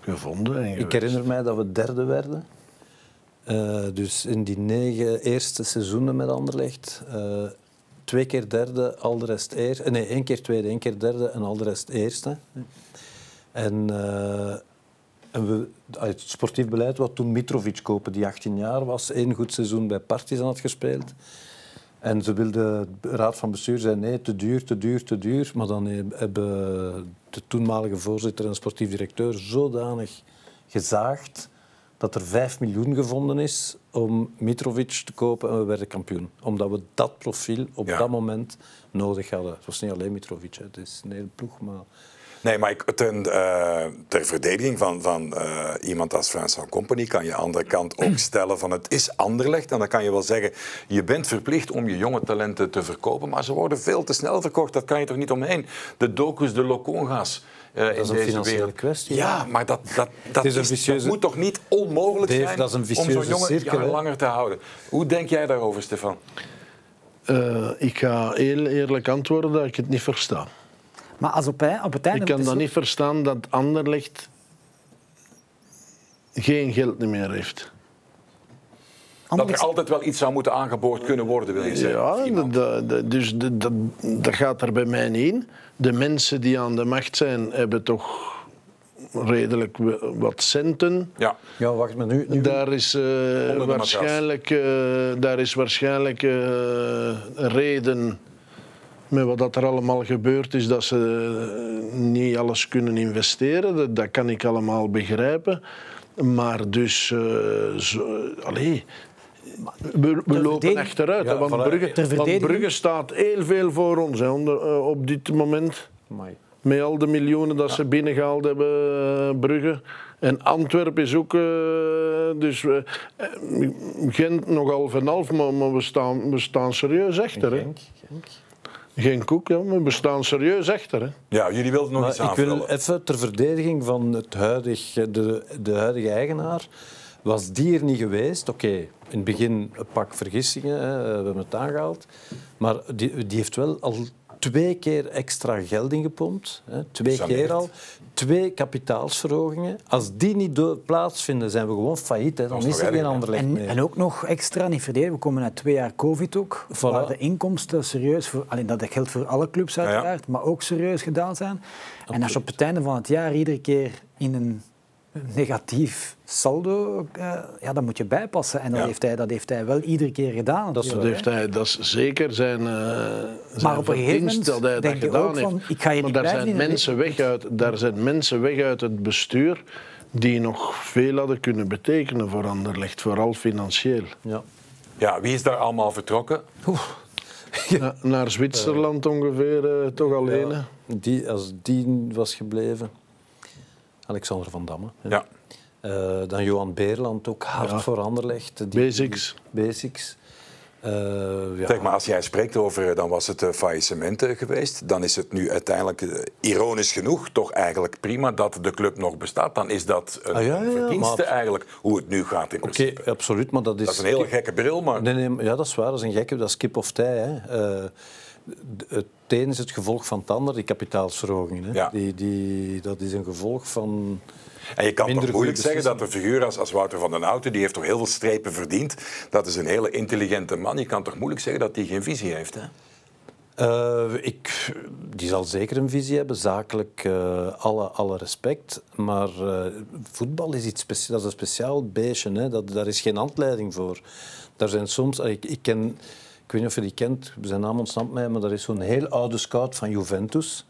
Gevonden en Ik herinner mij dat we derde werden. Uh, dus in die negen eerste seizoenen met Anderlecht, uh, twee keer derde, al de rest eerste. Nee, één keer tweede, één keer derde en al de rest eerste. En, uh, en we, het sportief beleid, wat toen Mitrovic kopen, die 18 jaar was, één goed seizoen bij Partizan had gespeeld. En ze wilde, de raad van bestuur zei nee, te duur, te duur, te duur. Maar dan hebben de toenmalige voorzitter en sportief directeur zodanig gezaagd dat er 5 miljoen gevonden is om Mitrovic te kopen en we werden kampioen. Omdat we dat profiel op dat moment nodig hadden. Het was niet alleen Mitrovic, het is een hele ploeg, maar... Nee, maar ik, ten, uh, ter verdediging van, van uh, iemand als Vincent Company kan je aan de andere kant ook stellen van het is anderlecht. En dan kan je wel zeggen, je bent verplicht om je jonge talenten te verkopen, maar ze worden veel te snel verkocht. Dat kan je toch niet omheen. De docus, de locongas. Uh, dat is een financiële kwestie. Ja, maar dat, dat, dat, is, vicieuze... moet toch niet onmogelijk Dave, zijn dat is een om zo'n jongen cirkel, langer te houden. Hoe denk jij daarover, Stefan? Uh, ik ga heel eerlijk antwoorden dat ik het niet versta. Maar als op, op het einde... Ik kan dat niet verstaan dat Anderlecht geen geld meer heeft. Dat er altijd wel iets zou moeten aangeboord kunnen worden, wil je zeggen? Ja, dus dat, dat, dat gaat er bij mij niet in. De mensen die aan de macht zijn, hebben toch redelijk wat centen. Ja. Ja, wacht maar nu. nu Daar is, eh, waarschijnlijk, eh, daar is waarschijnlijk eh, een reden met wat dat er allemaal gebeurd is, dat ze eh, niet alles kunnen investeren. Dat, dat kan ik allemaal begrijpen. Maar dus, eh, zo, allee, we, we lopen achteruit. Ja, want. Brugge, Ter want verdediging- Brugge staat heel veel voor ons hè, onder- eh, op dit moment. Amai. Met al de miljoenen dat ze binnengehaald hebben, eh, Brugge. En Antwerpen is ook. eh, dus we, Gent nog half en half, maar, maar we, staan, we staan serieus achter. Hè. Genk, Genk. Geen koek, ja, maar we staan serieus achter. Hè. ja, jullie wilden nog Maar iets ik wil aanvullen. even ter verdediging van het huidige, de, de huidige eigenaar. Was die er niet geweest, oké, in het begin een pak vergissingen, hè, we hebben het aangehaald. Maar die, die heeft wel al twee keer extra geld ingepompt. Hè, twee keer al. Twee kapitaalsverhogingen. Als die niet plaatsvinden, zijn we gewoon failliet. Hè. Dan is er geen ander licht En, meer. en ook nog extra niet verdedigen. We komen uit twee jaar COVID ook. Voilà. Waar de inkomsten serieus, voor, alleen dat geldt voor alle clubs ja. uiteraard, maar ook serieus gedaan zijn. En als je op het einde van het jaar iedere keer in een negatief saldo, eh, ja, dan moet je bijpassen. En dat, Ja. heeft hij, dat heeft hij wel iedere keer gedaan. Dat is Dat, heeft hij, dat is zeker zijn, eh zijn Maar op een gegeven verdienst moment dat hij denk dat gedaan ook van, heeft. ik ga hier maar niet daar zijn, mensen weg uit, daar zijn mensen weg uit het bestuur die nog veel hadden kunnen betekenen voor Anderlecht, vooral financieel. Ja. Ja, wie is daar allemaal vertrokken? Na- naar Zwitserland ongeveer, eh, toch alleen. Die, als die was gebleven, Alexander van Damme. Ja. Eh, dan Johan Beerland, ook hard Ja. voor Anderlecht. Die- Basics. die- basics. Eh, ja. Zeg maar, als jij spreekt over, eh, dan was het eh, faillissement eh, geweest. Dan is het nu uiteindelijk, eh, ironisch genoeg, toch eigenlijk prima dat de club nog bestaat. Dan is dat een Ah, ja, ja, ja, verdienste maar- eigenlijk, hoe het nu gaat in Oké, absoluut, maar dat is... Dat is een hele gekke bril, maar... Nee, nee, ja, dat is waar. Dat is een gekke, dat is kip of tij. Hè. Het een is het gevolg van het ander, die kapitaalsverhogingen. Hè. Ja. Die, die, dat is een gevolg van... En je kan toch moeilijk zeggen dat een figuur als, als Wouter van den Houten, die heeft toch heel veel strepen verdiend. Dat is een hele intelligente man. Je kan toch moeilijk zeggen dat hij geen visie heeft. Hè? Eh, ik, die zal zeker een visie hebben, zakelijk eh, alle, alle respect. Maar eh, voetbal is iets speciaals, dat is een speciaal beestje. Hè. Dat, daar is geen handleiding voor. Daar zijn soms, ik, ik ken, ik weet niet of je die kent, zijn naam ontsnapt mij, maar er is zo'n heel oude scout van Juventus.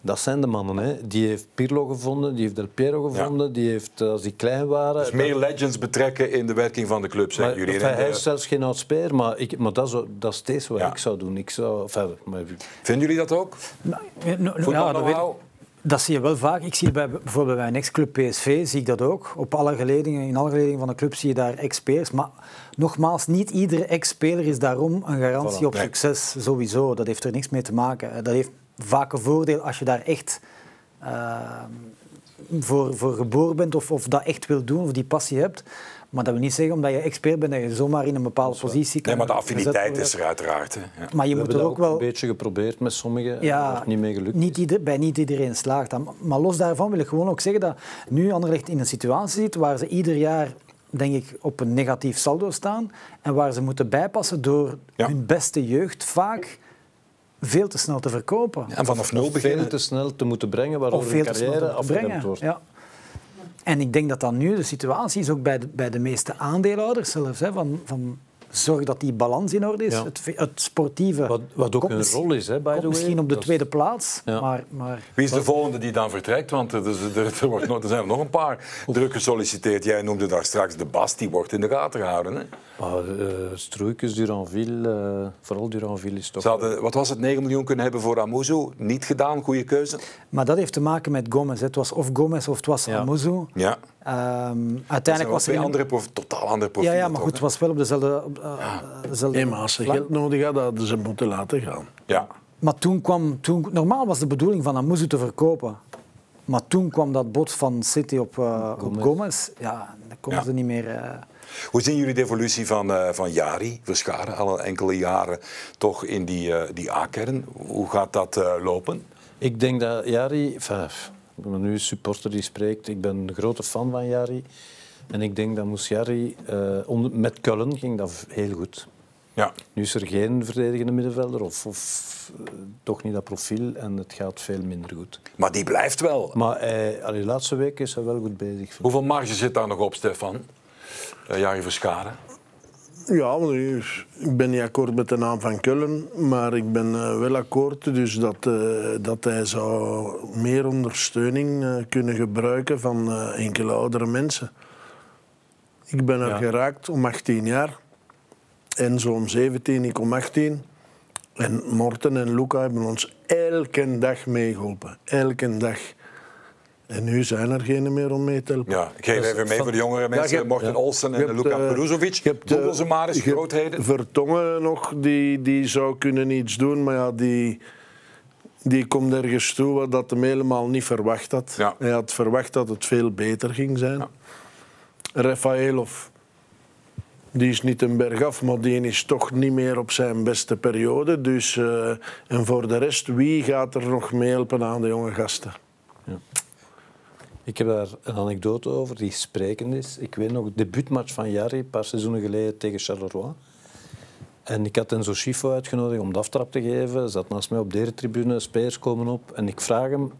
Dat zijn de mannen. Hè. Die heeft Pirlo gevonden, die heeft Del Piero gevonden, die heeft, eh, als die klein waren... Dus meer legends betrekken in de werking van de club, Maar, zeggen jullie. enfin, En, hij is zelfs geen oud speler, maar, ik, maar dat, is, dat is eerste wat Ja. ik zou doen. Ik zou, enfin, maar, Vinden jullie dat ook? Nou, ja, nou, ja, dat, weet-? Dat zie je wel vaak. Ik zie bij, bijvoorbeeld bij mijn ex-club PSV zie ik dat ook. Op alle geledingen, in alle geledingen van de club zie je daar ex-spelers. Maar nogmaals, niet iedere ex-speler is daarom een garantie Voilà. op Nee. succes. Sowieso, dat heeft er niks mee te maken. Dat heeft vaak een voordeel als je daar echt eh, voor, voor geboren bent of, of dat echt wil doen of die passie hebt. Maar dat wil niet zeggen, omdat je expert bent, dat je zomaar in een bepaalde positie kan Nee, maar de affiniteit is er uiteraard. Hè. Ja. Maar je we moet er dat ook wel... een beetje geprobeerd met sommigen. Ja, niet mee gelukt. Niet ieder, bij niet iedereen slaagt dat. Maar los daarvan wil ik gewoon ook zeggen dat nu Anderlecht in een situatie zit waar ze ieder jaar denk ik, op een negatief saldo staan en waar ze moeten bijpassen door Ja. hun beste jeugd vaak veel te snel te verkopen. En vanaf nul Veel beginnen. te snel te moeten brengen, waardoor of hun veel carrière afgeremd wordt. Ja. En ik denk dat dat nu de situatie is, ook bij de, bij de meeste aandeelhouders zelfs, hè, van, van zorg dat die balans in orde is. Ja. Het, het sportieve Wat, wat ook een rol is, hè, by the komt way. misschien op de tweede plaats, Ja. maar, maar Wie is de volgende die dan vertrekt? Want er, er, er, wordt nog, er zijn er nog een paar druk gesolliciteerd. Jij noemde daar straks de Bas, die wordt in de gaten gehouden. Hè? Eh, Stroeikens, Duranville, eh, vooral Duranville is toch... Ze hadden, wat was het, 9 miljoen kunnen hebben voor Amuzu. Niet gedaan, goede keuze. Maar dat heeft te maken met Gomez. hè. Het was of Gomez of het was Ja. Amuzu. Ja. Ehm, zijn uiteindelijk was er twee een- andere, prof- totaal andere Ja, profielen. ja, maar goed, het was wel op dezelfde... op, eh, dezelfde Nee, maar als ze geld nodig hadden, hadden ze moeten laten gaan. Ja. Maar toen kwam... Toen, normaal was de bedoeling van Amuzu te verkopen. Maar toen kwam dat bod van City op, eh, op Gomez. Ja, dan konden Ja. ze niet meer... eh, Hoe zien jullie de evolutie van, eh, van Jari Verscharen? Al enkele jaren toch in die, eh, die A-kern. Hoe gaat dat eh, lopen? Ik denk dat Jari... Enfin, ik ben nu een supporter die spreekt. Ik ben een grote fan van Jari. En ik denk dat Moussiari eh, onder- met Cullen ging dat heel goed. Ja. Nu is er geen verdedigende middenvelder of, of eh, toch niet dat profiel en het gaat veel minder goed. Maar die blijft wel. Maar allee, de laatste week is hij wel goed bezig. Hoeveel marge zit daar nog op, Stefan? Uh, Jari Verscharen. Ja, want ik ben niet akkoord met de naam van Kullen, maar ik ben eh, wel akkoord dus dat, eh, dat hij zou meer ondersteuning eh, kunnen gebruiken van enkele oudere mensen. Ik ben er Ja. geraakt om 18 jaar. En zo om 17, ik om 18. En Morten en Luca hebben ons elke dag meegeholpen. Elke dag. En nu zijn er geen meer om mee te helpen. Ja, ik geef Dus even mee van- voor de jongere Ja, mensen. je hebt- Morten ja. Olsen en hebt, Luka eh, Peruzovic. je hebt, eh, Google ze maar eens, grootheden. Vertongen nog, die, die zou kunnen iets doen, maar ja, die, die komt ergens toe wat dat hem helemaal niet verwacht had. Ja. Hij had verwacht dat het veel beter ging zijn. Ja. Rafaelov, die is niet een bergaf, maar die is toch niet meer op zijn beste periode. Dus, eh, en voor de rest, wie gaat er nog mee helpen aan de jonge gasten? Ik heb daar een anekdote over die sprekend is. Ik weet nog, de debuutmatch van Jari, een paar seizoenen geleden tegen Charleroi. En ik had Enzo Schifo uitgenodigd om de aftrap te geven. Zat naast mij op de eretribune, spelers komen op. En ik vraag hem,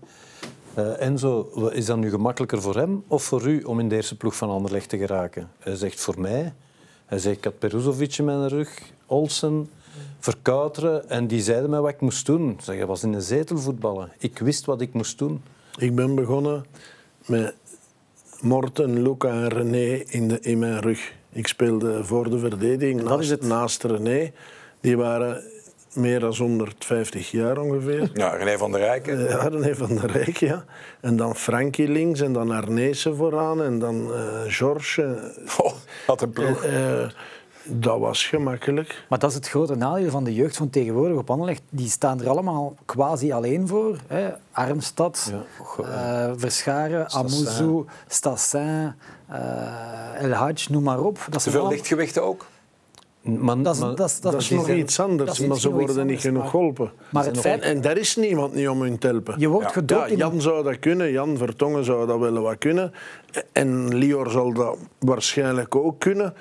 eh, Enzo, is dat nu gemakkelijker voor hem of voor u om in de eerste ploeg van Anderlecht te geraken? Hij zegt, voor mij. Hij zegt, ik had Peruzovic in mijn rug, Olsen, Verkouteren. En die zeiden mij wat ik moest doen. Zeg, hij was in een zetel voetballen. Ik wist wat ik moest doen. Ik ben begonnen met Morten, Luca en René in, de, in mijn rug. Ik speelde voor de verdediging dat naast, is het. naast René. Die waren meer dan 150 jaar ongeveer. Ja, René van der Rijken. Ja, René van der Rijk, ja. En dan Frankie links en dan Arnezen vooraan en dan eh George. Oh, wat een ploeg. Eh, eh, dat was gemakkelijk. Maar dat is het grote nadeel van de jeugd van tegenwoordig op Anderlecht. Die staan er allemaal quasi alleen voor. Hè. Armstad, Ja, eh, Verscharen. Amouzou, Stassin, eh, El Hadj, noem maar op. Dat Te veel allemaal- lichtgewichten ook. Maar, Dat is, maar- dat is, Dat is nog iets anders, maar ze worden niet genoeg geholpen. Maar het En, feit, en daar is niemand niet om hun te helpen. je wordt Ja. gedoopt Ja, in Jan zou dat kunnen, Jan Vertongen zou dat wel wat kunnen. En Lior zal dat waarschijnlijk ook kunnen.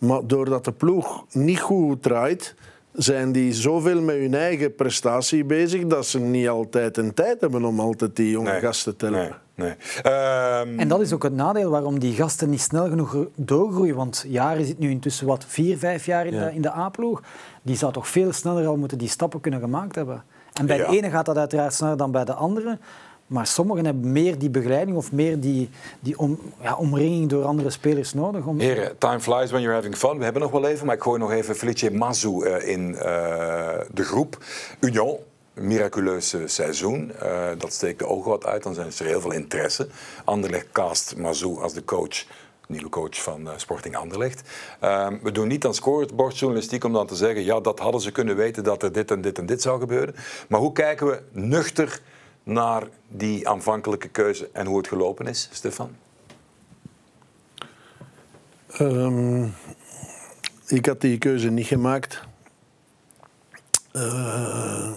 Maar doordat de ploeg niet goed draait, zijn die zoveel met hun eigen prestatie bezig dat ze niet altijd een tijd hebben om altijd die jonge Nee. gasten te helpen. Nee, nee. Ehm, En dat is ook het nadeel waarom die gasten niet snel genoeg doorgroeien. Want Jaren zit nu intussen wat vier, vijf jaar in, Ja. de, in de A-ploeg. Die zou toch veel sneller al moeten die stappen kunnen gemaakt hebben. En bij Ja. de ene gaat dat uiteraard sneller dan bij de andere. Maar sommigen hebben meer die begeleiding of meer die, die om, ja, omringing door andere spelers nodig. Om, time flies when you're having fun. We hebben nog wel even, maar ik gooi nog even Felice Mazou eh, in eh, de groep. Union, eh, seizoen. Eh, dat steekt de ogen wat uit, dan zijn er heel veel interesse. Anderlecht cast Mazou als de coach, nieuwe coach van Sporting Anderlecht. Ehm, we doen niet aan scorebordjournalistiek om dan te zeggen, ja, dat hadden ze kunnen weten dat er dit en dit en dit zou gebeuren. Maar hoe kijken we nuchter naar die aanvankelijke keuze en hoe het gelopen is, Stefan? Ehm, ik had die keuze niet gemaakt. Eh,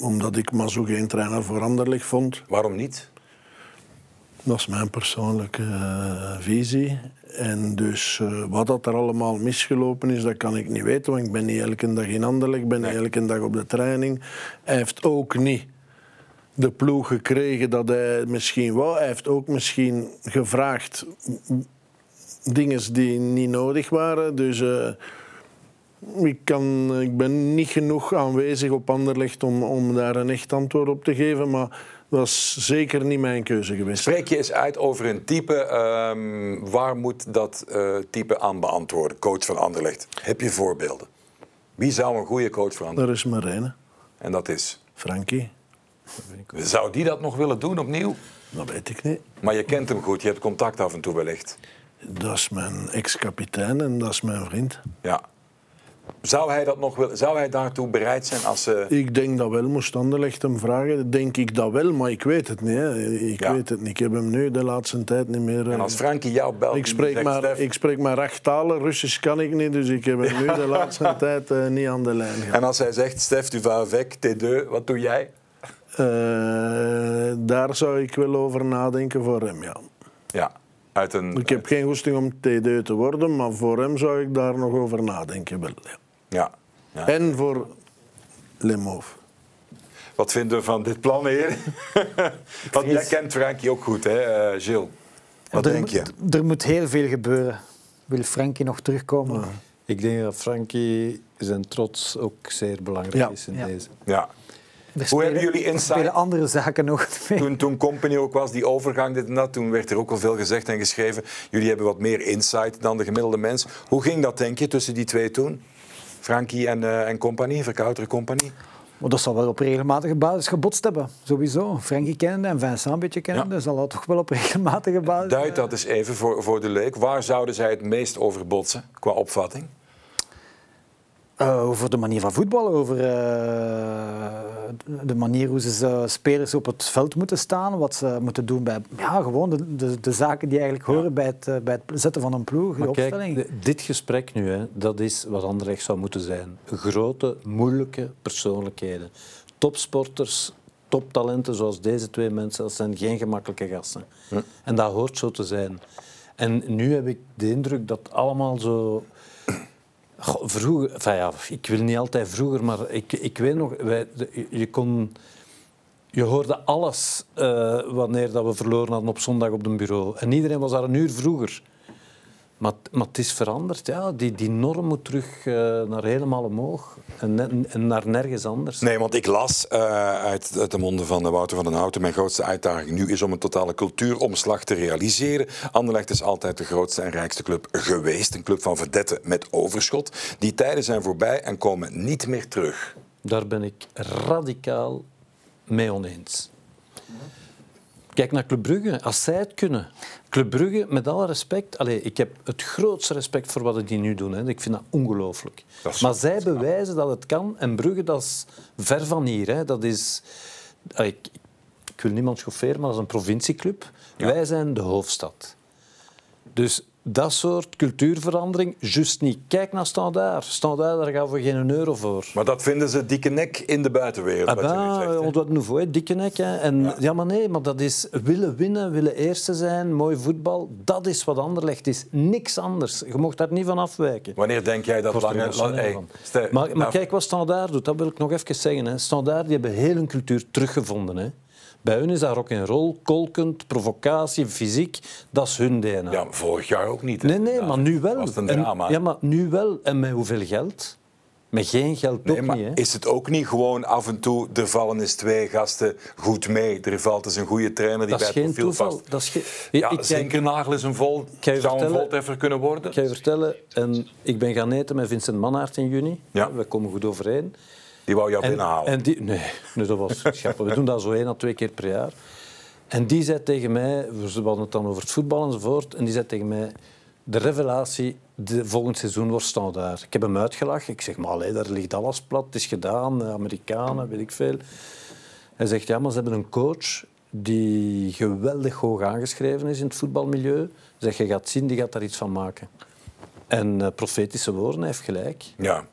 omdat ik Mazou geen trainer voor Anderlecht vond. Waarom niet? Dat is mijn persoonlijke eh, visie. En dus eh, wat dat er allemaal misgelopen is, dat kan ik niet weten. Want ik ben niet elke dag in Anderlecht, ik ben niet elke dag op de training. Hij heeft ook niet de ploeg gekregen dat hij misschien wou. Hij heeft ook misschien gevraagd dingen die niet nodig waren. Dus eh, ik, kan, ik ben niet genoeg aanwezig op Anderlecht om, om daar een echt antwoord op te geven. Maar dat was zeker niet mijn keuze geweest. Spreek je eens uit over een type. ehm, waar moet dat eh, type aan beantwoorden? Coach van Anderlecht. Heb je voorbeelden? Wie zou een goede coach voor Anderlecht? Daar is Marijn, En dat is. Frankie. Zou die dat nog willen doen opnieuw? Dat weet ik niet. Maar je kent hem goed, je hebt contact af en toe wellicht. Dat is mijn ex-kapitein en dat is mijn vriend. Ja. Zou hij, dat nog willen, zou hij daartoe bereid zijn als ze. Ik denk dat wel, moest Anderlecht hem vragen. Denk ik dat wel, maar ik weet het niet. Hè. Ik Ja. weet het niet. Ik heb hem nu de laatste tijd niet meer... En eh, als Frankie jou belt. ik, spreek maar, Stef, ik spreek maar acht talen, Russisch kan ik niet, dus ik heb hem nu de laatste tijd eh, niet aan de lijn gehad. En als hij zegt: Stef, tu vas avec, T2, wat doe jij? Eh, daar zou ik wel over nadenken voor hem, ja. Ja. Uit een, Ik heb geen goesting om TD te worden, maar voor hem zou ik daar nog over nadenken. Wel, ja. ja. ja. En voor Lemov. Wat vinden we van dit plan, heer? Want jij kent Frankie ook goed, hè, eh, Gilles? Wat er, denk je? Er moet heel veel gebeuren. Wil Frankie nog terugkomen? Ik denk dat Frankie zijn trots ook zeer belangrijk Ja. is in Ja. deze. Ja. Hoe hebben jullie insight- andere zaken nog mee. Toen, toen Company ook was, die overgang, dit en dat, toen werd er ook wel veel gezegd en geschreven. Jullie hebben wat meer insight dan de gemiddelde mens. Hoe ging dat, denk je, tussen die twee toen? Frankie en, eh en Company, Verkouter Company? Maar dat zal wel op regelmatige basis gebotst hebben, sowieso. Frankie kennende en Vincent een beetje kennende, zal dat toch wel op regelmatige basis... Duid dat eens even voor, voor de leek. Waar zouden zij het meest over botsen, qua opvatting? Eh, over de manier van voetballen, over eh, de manier hoe ze eh, spelers op het veld moeten staan, wat ze moeten doen bij ja, gewoon de, de, de zaken die eigenlijk horen bij, het, eh, bij het zetten van een ploeg, de kijk, opstelling. de- dit gesprek nu, hè, dat is wat Anderlecht zou moeten zijn. Grote, moeilijke persoonlijkheden. Topsporters, toptalenten zoals deze twee mensen, dat zijn geen gemakkelijke gasten. En dat hoort zo te zijn. En nu heb ik de indruk dat allemaal zo... Vroeger, ja, ik wil niet altijd vroeger, maar ik, ik weet nog, wij, je kon... Je hoorde alles eh, wanneer dat we verloren hadden op zondag op het bureau. En iedereen was daar een uur vroeger. Maar, maar het is veranderd. Ja. Die, die norm moet terug eh, naar helemaal omhoog en, ne- en naar nergens anders. Nee, want ik las eh, uit, uit de monden van Wouter van den Houten... mijn grootste uitdaging nu is om een totale cultuuromslag te realiseren. Anderlecht is altijd de grootste en rijkste club geweest. Een club van verdetten met overschot. Die tijden zijn voorbij en komen niet meer terug. Daar ben ik radicaal mee oneens. Kijk naar Club Brugge, als zij het kunnen. Club Brugge, met alle respect, allez, ik heb het grootste respect voor wat die nu doen. Hè. Ik vind dat ongelooflijk. Maar zij bewijzen dat het kan. En Brugge, dat is ver van hier. Hè. Dat is, allez, ik, ik wil niemand chaufferen, maar dat is een provincieclub. Wij zijn de hoofdstad. Dus dat soort cultuurverandering, juist niet. Kijk naar Standaard. Standaard, daar gaan we geen euro voor. Maar dat vinden ze dikke nek in de buitenwereld. Ah, wat ben, zegt, hè. on doit nouveau, hè, dikke nek. Hè. En, ja. maar nee, maar dat is willen winnen, willen eerste zijn, mooi voetbal. Dat is wat Anderlecht is. Niks anders. Je mocht daar niet van afwijken. Wanneer denk jij dat lange... hey, Maar, maar nou, kijk wat Standaard doet, dat wil ik nog even zeggen. Hè. Standaard die hebben heel hun cultuur teruggevonden. Hè. Bij hun is dat rock en roll, kolkend, provocatie, fysiek. Dat is hun DNA. Ja, vorig jaar ook niet. hè. nee, nee, maar nu wel. was het een En- drama. ja, maar nu wel. En met hoeveel geld? Met geen geld Nee, ook maar niet. Hè. is het ook niet gewoon af en toe, er vallen eens twee gasten goed mee. Er valt eens een goede trainer die Dat is bij het geen profiel toeval. past. Dat is geen... Ja, ik, Zinkernagel is een vol, zou een voltreffer kunnen worden. Ik ga je vertellen, en ik ben gaan eten met Vincent Mannaert in juni. Ja. We komen goed overeen. Die wou jou En, binnenhalen. en die, nee, nee, dat was grappig. We doen dat zo één à twee keer per jaar. En die zei tegen mij, we hadden het dan over het voetbal enzovoort, en die zei tegen mij, de revelatie de volgend seizoen wordt standaard. Ik heb hem uitgelachen. Ik zeg, maar allee, daar ligt alles plat, het is gedaan, Amerikanen, weet ik veel. Hij zegt, ja, maar ze hebben een coach die geweldig hoog aangeschreven is in het voetbalmilieu. Zegt, je gaat zien, die gaat daar iets van maken. En eh, profetische woorden, hij heeft gelijk. Ja.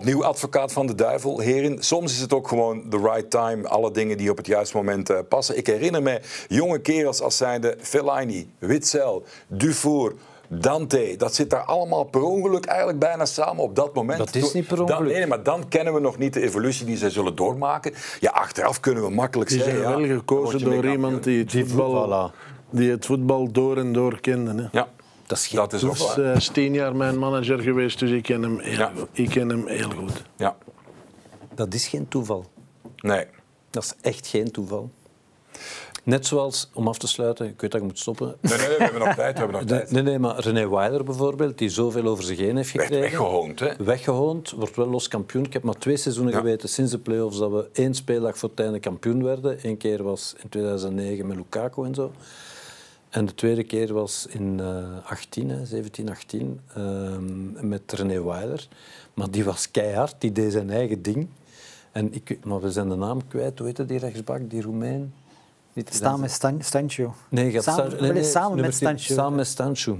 Opnieuw advocaat van de duivel, heren. Soms is het ook gewoon the right time, alle dingen die op het juiste moment eh, passen. Ik herinner me jonge kerels als zijnde Fellaini, Witzel, Dufour, Dante. Dat zit daar allemaal per ongeluk eigenlijk bijna samen op dat moment. Dat is niet per Dan, ongeluk. nee, maar dan kennen we nog niet de evolutie die zij zullen doormaken. Ja, achteraf kunnen we makkelijk Die zeggen... zijn ja, wel gekozen door iemand die het, Die voetbal, voilà. die het voetbal door en door kende. Hè. Ja, Dat is geen dat is ook waar. Hij is tien jaar mijn manager geweest, dus ik ken hem heel, Ja. goed. Ik ken hem heel goed. Ja, Dat is geen toeval. nee. Dat is echt geen toeval. Net zoals, om af te sluiten, ik weet dat ik moet stoppen. Nee, nee, we hebben nog tijd, we hebben nog tijd. nee, nee, maar René Weiler bijvoorbeeld, die zoveel over zich heen heeft gekregen. weggehoond, hè? Weggehoond, wordt wel los kampioen. Ik heb maar twee seizoenen Ja. geweten sinds de play-offs dat we één speeldag voor het einde kampioen werden. Eén keer was in 2009 met Lukaku en zo. En de tweede keer was in eh 18, hè, 17, 18, ehm, met René Weiler. Maar die was keihard, die deed zijn eigen ding. En ik, maar we zijn de naam kwijt, hoe heette die rechtsbak, die Roemeen? Niet- Staan met Stan Stancho. Nee, gaat samen, nee, nee, samen met. Stancho. Samen met Stanchu.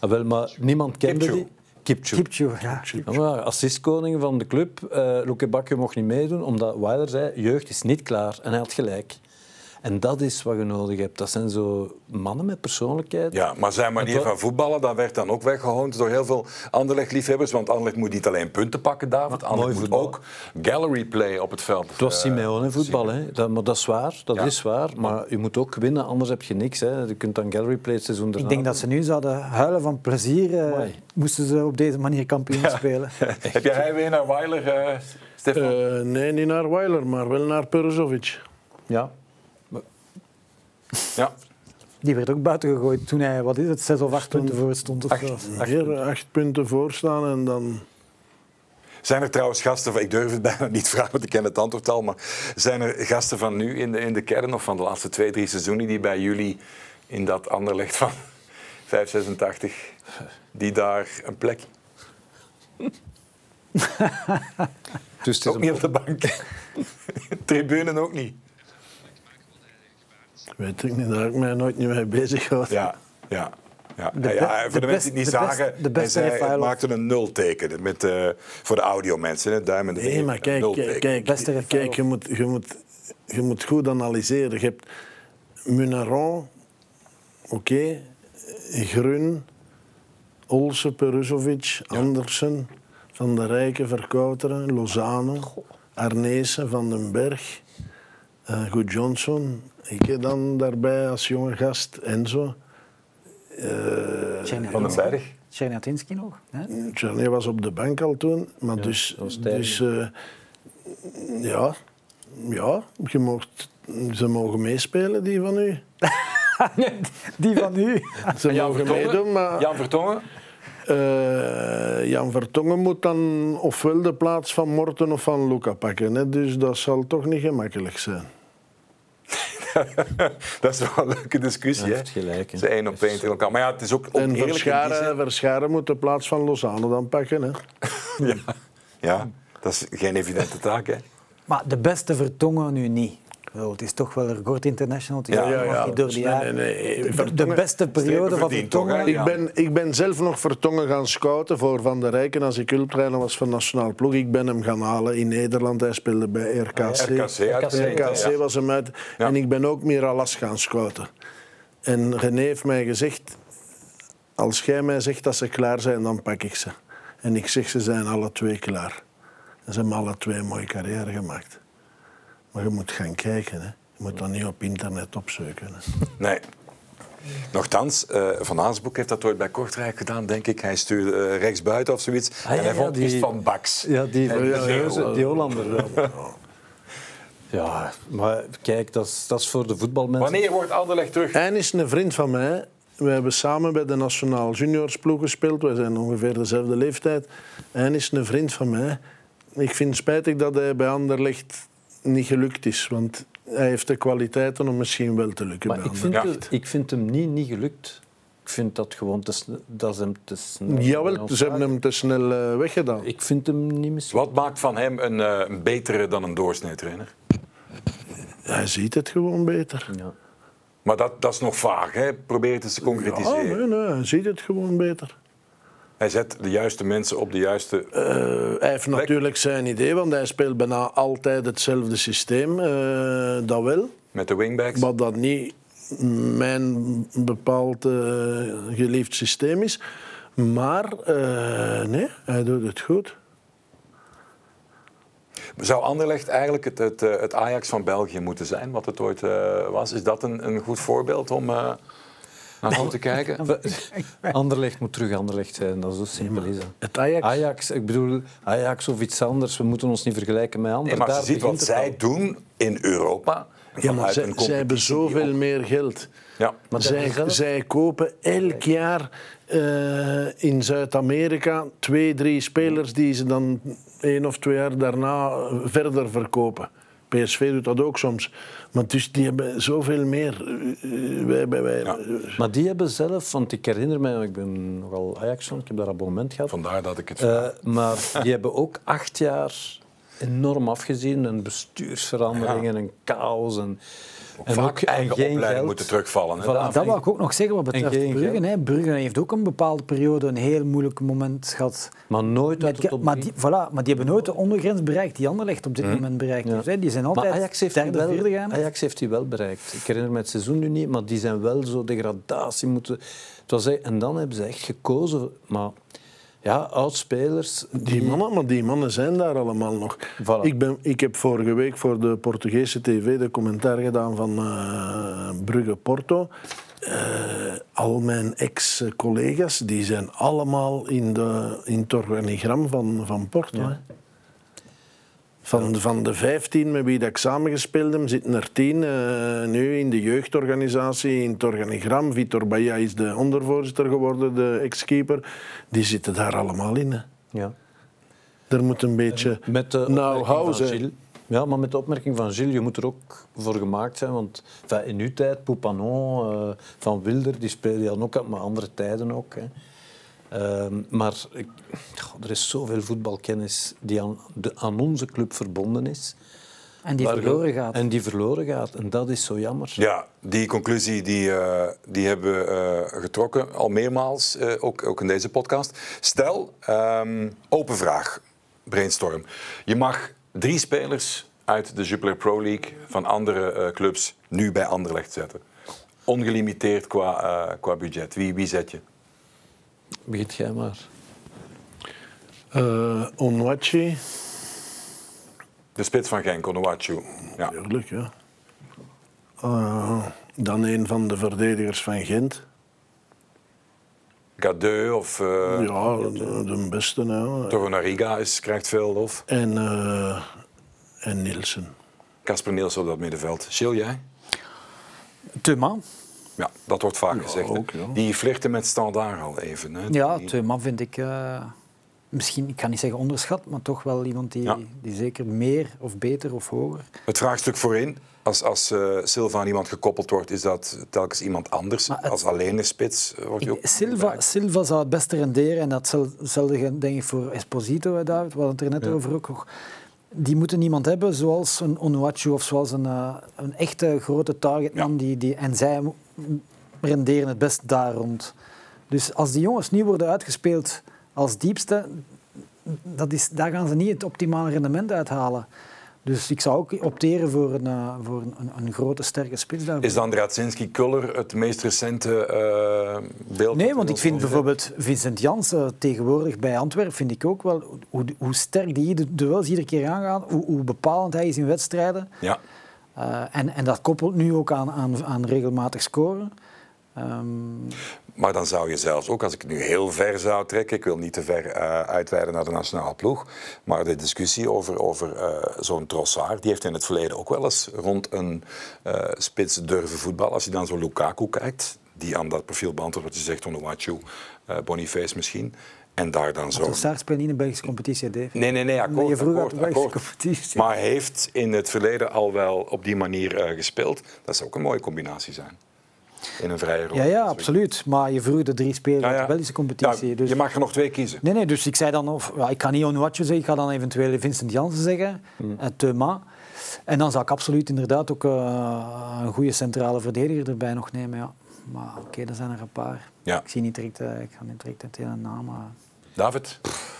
Ah, wel, maar niemand kende Kipchu. die. Kipchu. Kipchu, ja. Ja, maar assistkoning van de club. eh Luke Bakke mocht niet meedoen, omdat Weiler zei, jeugd is niet klaar. En hij had gelijk. En dat is wat je nodig hebt. Dat zijn zo mannen met persoonlijkheid. Ja, maar zijn manier van voetballen, dat werd dan ook weggehoond door heel veel Anderlecht-liefhebbers. Want Anderlecht moet niet alleen punten pakken, David. Anderlecht moet voetbal. ook gallery play op het veld. Het was Eh, Simeone-voetbal, hè. Dat, maar dat is waar. Dat Ja. is waar. Maar je moet ook winnen, anders heb je niks. Hè. Je kunt dan gallery play het seizoen Ik denk dat ze nu zouden huilen van plezier, eh, moesten ze op deze manier kampioen spelen. Heb jij heimwee naar Weiler, eh, Stefan? Nee, niet naar Weiler, maar wel naar Peruzovic. Ja. Ja. Die werd ook buiten gegooid toen hij, wat is het, zes of acht punten voor stond. Of. Hier acht punten voor staan en dan... Zijn er trouwens gasten, van, ik durf het bijna niet vragen, want ik ken het antwoord al, maar zijn er gasten van nu in de, in de kern of van de laatste twee, drie seizoenen die bij jullie in dat Anderlecht van 586, die daar een plek? Dus het is Ook een niet op de bank. Tribunen ook niet. Weet ik niet, daar heb ik mij nooit niet mee bezig gehad. Ja, ja. Ja, De ja, ja, voor de, de mensen die het best- niet de zagen, best- de beste hij, zei, hij Refailov. maakte een nulteken met, eh, voor de audiomensen. hè, Duim en de Nee, maar een kijk, kijk, kijk, je, moet, je, moet, je moet goed analyseren. Je hebt Munaron, oké, Grun, Olsen, Peruzovic, Andersen, Van der Rijken, Verkouteren, Lozano, Arnezen, Van den Berg, eh Goed Johnson. Ik heb dan daarbij als jonge gast Enzo. Van den Berg. Czerniatinski nog. Hè? Charlie was op de bank al toen, maar dus, dus eh, ja, ja je mocht, ze mogen meespelen, die van u. Die van u. Ze Jan mogen Vertongen? meedoen, maar Jan Vertongen? Eh, Jan Vertongen moet dan ofwel de plaats van Morten of van Luca pakken. Hè? Dus dat zal toch niet gemakkelijk zijn. dat is wel een leuke discussie. Hij hè? heeft gelijk, hè. Ze één op één tegen elkaar. Maar ja, het is ook En Verscharen, zin. Verscharen moet de plaats van Lozano dan pakken. Hè? Ja. ja, dat is geen evidente taak. Hè? Maar de beste vertongen nu niet. Wel, Het is toch wel een Gort International. Het is Ja, door de Nee, jaren. nee, nee. De- beste periode van? Vertongen. Ik, ben, ik ben zelf nog Vertongen gaan scouten voor Van der Rijken als ik hulptrainer was van Nationaal Ploeg. Ik ben hem gaan halen in Nederland. Hij speelde bij RKC. RKC, RKC ja. was hem uit. Ja. En ik ben ook Miralas gaan scouten. En René heeft mij gezegd, als jij mij zegt dat ze klaar zijn, dan pak ik ze. En ik zeg, ze zijn alle twee klaar. En ze hebben alle twee een mooie carrière gemaakt. Maar je moet gaan kijken. Hè. Je moet dat niet op internet opzoeken. Hè. Nee. Nochtans, eh Van Aasbroek heeft dat ooit bij Kortrijk gedaan, denk ik. Hij stuurde eh, rechtsbuiten of zoiets. Ah, en ja, hij ja, vond die- iets van Baks. Ja, die, ja, ja, goed. die Hollander wel. Ja, maar kijk, dat is, dat is voor de voetbalmensen. Wanneer wordt Anderlecht terug? Hij is een vriend van mij. We hebben samen bij de Nationaal Junioursploeg gespeeld. Wij zijn ongeveer dezelfde leeftijd. Hij is een vriend van mij. Ik vind het spijtig dat hij bij Anderlecht niet gelukt is. Want hij heeft de kwaliteiten om misschien wel te lukken Maar bij ik vind, het- ik vind hem niet, niet gelukt. Ik vind dat gewoon te. Dat is hem te snel. Jawel, ze hebben hem te snel eh, weggedaan. Ik vind hem niet misschien. Wat maakt van hem een, eh, een betere dan een doorsneetrainer? Hij ziet het gewoon beter. Ja. Maar dat, dat is nog vaag, hè? Probeer het eens te Ja, concretiseren. nee, nee, hij ziet het gewoon beter. Hij zet de juiste mensen op de juiste... Eh, hij heeft natuurlijk zijn idee, want hij speelt bijna altijd hetzelfde systeem. eh, dat wel. met de wingbacks. Wat dat niet mijn bepaald eh, geliefd systeem is. Maar nee, hij doet het goed. Zou Anderlecht eigenlijk het, het, het Ajax van België moeten zijn, wat het ooit was? Is dat een, een goed voorbeeld om naar om te kijken? Anderlecht moet terug Anderlecht zijn, dat is zo simpel is dat. Het Ajax, Ajax, ik bedoel, Ajax of iets anders, we moeten ons niet vergelijken met Nee, anderen. maar Daar als je ziet wat zij al. doen in Europa, ja, maar zij, zij hebben zoveel meer geld. Ja. Maar zij, zij kopen elk jaar eh, in Zuid-Amerika twee, drie spelers die ze dan één of twee jaar daarna verder verkopen. PSV doet dat ook soms. Maar dus die hebben zoveel meer. Eh, wij, wij, wij, Ja. Maar die hebben zelf, want ik herinner mij, ik ben nogal ajax ik heb daar abonnement gehad. Vandaar dat ik het Eh, maar die hebben ook acht jaar enorm afgezien. En bestuursveranderingen en chaos. En En vaak ook- en eigen opleiding geld. moeten terugvallen. Hè, Voilà. Dat wou ik ook nog zeggen wat betreft geen Brugge. geld. Hè. Brugge heeft ook een bepaalde periode een heel moeilijk moment gehad. Maar nooit uit maar, die, voilà, maar die hebben nooit de ondergrens bereikt die Anderlecht op dit moment bereikt. Ja. heeft, hè. Die zijn Maar altijd Ajax heeft, derde, wel, gaan. Ajax heeft die wel bereikt. Ik herinner me het seizoen nu niet, maar die zijn wel zo degradatie moeten... Het was, en dan hebben ze echt gekozen. Maar ja, oudspelers... Die mannen, maar die mannen zijn daar allemaal nog. Voilà. Ik, ben, ik heb vorige week voor de Portugese tv de commentaar gedaan van eh Brugge Porto. Eh, al mijn ex-collega's die zijn allemaal in, de, in het organigram van, van Porto. Van, van de 15 met wie dat ik samengespeeld heb, zitten er 10 eh, nu in de jeugdorganisatie, in het organigram. Vitor Baya is de ondervoorzitter geworden, de ex-keeper. Die zitten daar allemaal in. Hè. Ja. Er moet een beetje Met zijn. Gilles. Ja, maar met de opmerking van Gilles, je moet er ook voor gemaakt zijn. Want enfin, in uw tijd, Poupanon, eh, Van Wilder, die speelden ook, maar andere tijden ook. Hè. Ehm, maar ik, goh, er is zoveel voetbalkennis die aan, de, aan onze club verbonden is. En die Waar- verloren gaat. En die verloren gaat. En dat is zo jammer. Ja, die conclusie die, eh, die hebben we eh, getrokken al meermaals, eh, ook, ook in deze podcast. Stel, ehm, open vraag, brainstorm. Je mag drie spelers uit de Jupiler Pro League van andere eh, clubs nu bij Anderlecht zetten. Ongelimiteerd qua, eh, qua budget. Wie, wie zet je? Begint jij maar. Eh Onwachi, De spits van Genk, Onuachu. Ja. tuurlijk, ja. Eh, dan een van de verdedigers van Gent. Gadeu of uh, Ja, de, de beste. Nou. Torunariga is, krijgt veel lof. En, eh en Nielsen. Casper Niels op dat middenveld. Chill jij? Thuma. Ja, dat wordt vaak gezegd. hè. ook, ja. Die flirten met standaard al even. Hè. Ja, Die- Thuma vind ik eh, misschien, ik kan niet zeggen onderschat, maar toch wel iemand die, Ja. die zeker meer of beter of hoger. Het vraagstuk voorin, als, als eh, Silva aan iemand gekoppeld wordt, is dat telkens iemand anders. Het- Als alleen een spits eh, wordt hij ook Silva. Silva zou het beste renderen en datzelfde denk ik voor Esposito, hè, David, we hadden het er net over ook nog. Die moeten iemand hebben zoals een Onuachu of zoals een, eh, een echte grote targetman. Ja. Die, die, en zij renderen het best daar rond. Dus als die jongens niet worden uitgespeeld als diepste, dat is, daar gaan ze niet het optimale rendement uithalen. Dus ik zou ook opteren voor een, eh, voor een, een grote, sterke spits daarvoor. Is dan Radzinski-Kuller het meest recente eh, beeld? Nee, want ik vind bijvoorbeeld Vincent Janssen tegenwoordig bij Antwerpen, vind ik ook wel, hoe, hoe sterk die de duels iedere keer aangaan, hoe, hoe bepalend hij is in wedstrijden. Ja, Eh, en, en dat koppelt nu ook aan, aan, aan regelmatig scoren. Ehm, maar dan zou je zelfs ook, als ik nu heel ver zou trekken, ik wil niet te ver eh, uitweiden naar de nationale ploeg, maar de discussie over, over eh, zo'n Trossard, die heeft in het verleden ook wel eens rond een spits durven voetballen. Als je dan zo Lukaku kijkt, die aan dat profiel beantwoordt wat je zegt, Onuachu, Boniface misschien, en daar dan zo... Trossard speelt niet in de Belgische competitie, Dave. Nee, nee, nee, akkoord. je vroeg akkoord, akkoord. competitie. Maar heeft in het verleden al wel op die manier eh, gespeeld. Dat zou ook een mooie combinatie zijn. In een vrije rol. Ja, ja, absoluut. Maar je vroeg de drie spelers uit ja. de Belgische competitie. Ja, dus... Je mag er nog twee kiezen. Nee, nee, dus ik zei dan, of, ik kan niet Onuachu zeggen, ik ga dan eventueel Vincent Janssen zeggen, Hmm. en Thuma. En dan zou ik absoluut inderdaad ook eh, een goede centrale verdediger erbij nog nemen. Ja. Maar oké, er zijn er een paar. Ja. Ik, zie niet direct, eh, ik ga niet direct het hele naam. David,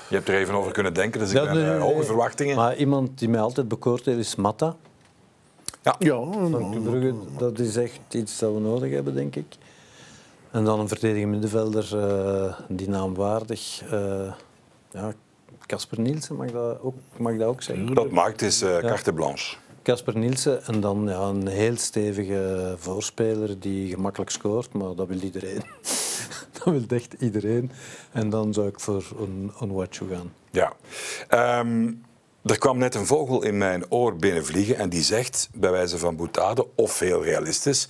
je hebt er even over kunnen denken, dus ik Ja, ben nee, eh, hoge verwachtingen. Maar iemand die mij altijd bekoord heeft, is Matta. Ja, Brugge, dat is echt iets dat we nodig hebben, denk ik. En dan een verdedigende middenvelder, eh, die naamwaardig. eh ja, Casper Nielsen, mag dat ook, mag dat ook zeggen? Dat maakt is eh carte blanche. Casper Nielsen en dan ja, een heel stevige voorspeler die gemakkelijk scoort, maar dat wil iedereen. dat wil echt iedereen. En dan zou ik voor een, een Wachu gaan. Ja. Ehm, er kwam net een vogel in mijn oor binnenvliegen en die zegt, bij wijze van boutade, of heel realistisch,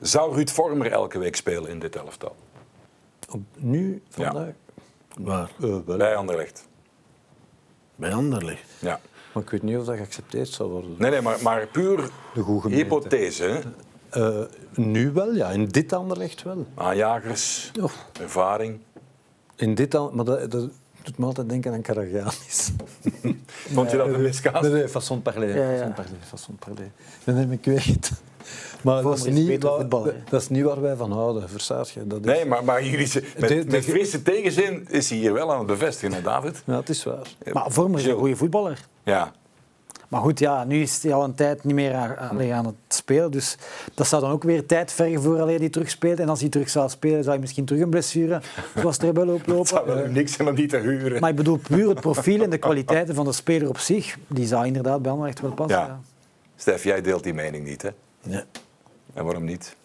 zou Ruud Vormer elke week spelen in dit elftal? Op, nu, Ja. vandaag, waar? eh, wel. Bij Anderlecht. Bij Anderlecht. Ja. Maar ik weet niet of dat geaccepteerd zal worden. Nee, nee, maar, maar puur De hypothese. hè. Eh, nu wel, ja. In dit Anderlecht wel. Aanjagers, Oh. ervaring. In dit maar dat, dat doet me altijd denken aan Karagianis. Vond je dat een miskaas? Nee, nee, façon parler. Ja, ja. Façon parler, façon parler. Nee, nee, maar ik weet het. Maar dat is, niet waar, voetbal, dat is niet waar wij van houden, verstaat je? Dat is, Nee, maar, maar jullie, z- met, De- de- met frisse tegenzin is hij hier wel aan het bevestigen, hè, David? Ja, het is waar. Maar Vormer is een goede voetballer. Ja. Maar goed, ja, nu is hij al een tijd niet meer aan, allee, aan het spelen. Dus dat zou dan ook weer tijd vergen voor hij terug speelt. En als hij terug zou spelen, zou hij misschien terug een blessure zoals Trebel Het zou oplopen. wel niks zijn om die te huren. Maar ik bedoel, puur het profiel en de kwaliteiten van de speler op zich, die zou inderdaad bij Anderlecht wel passen. Ja. ja. Stef, jij deelt die mening niet, hè? Nee. En waarom niet?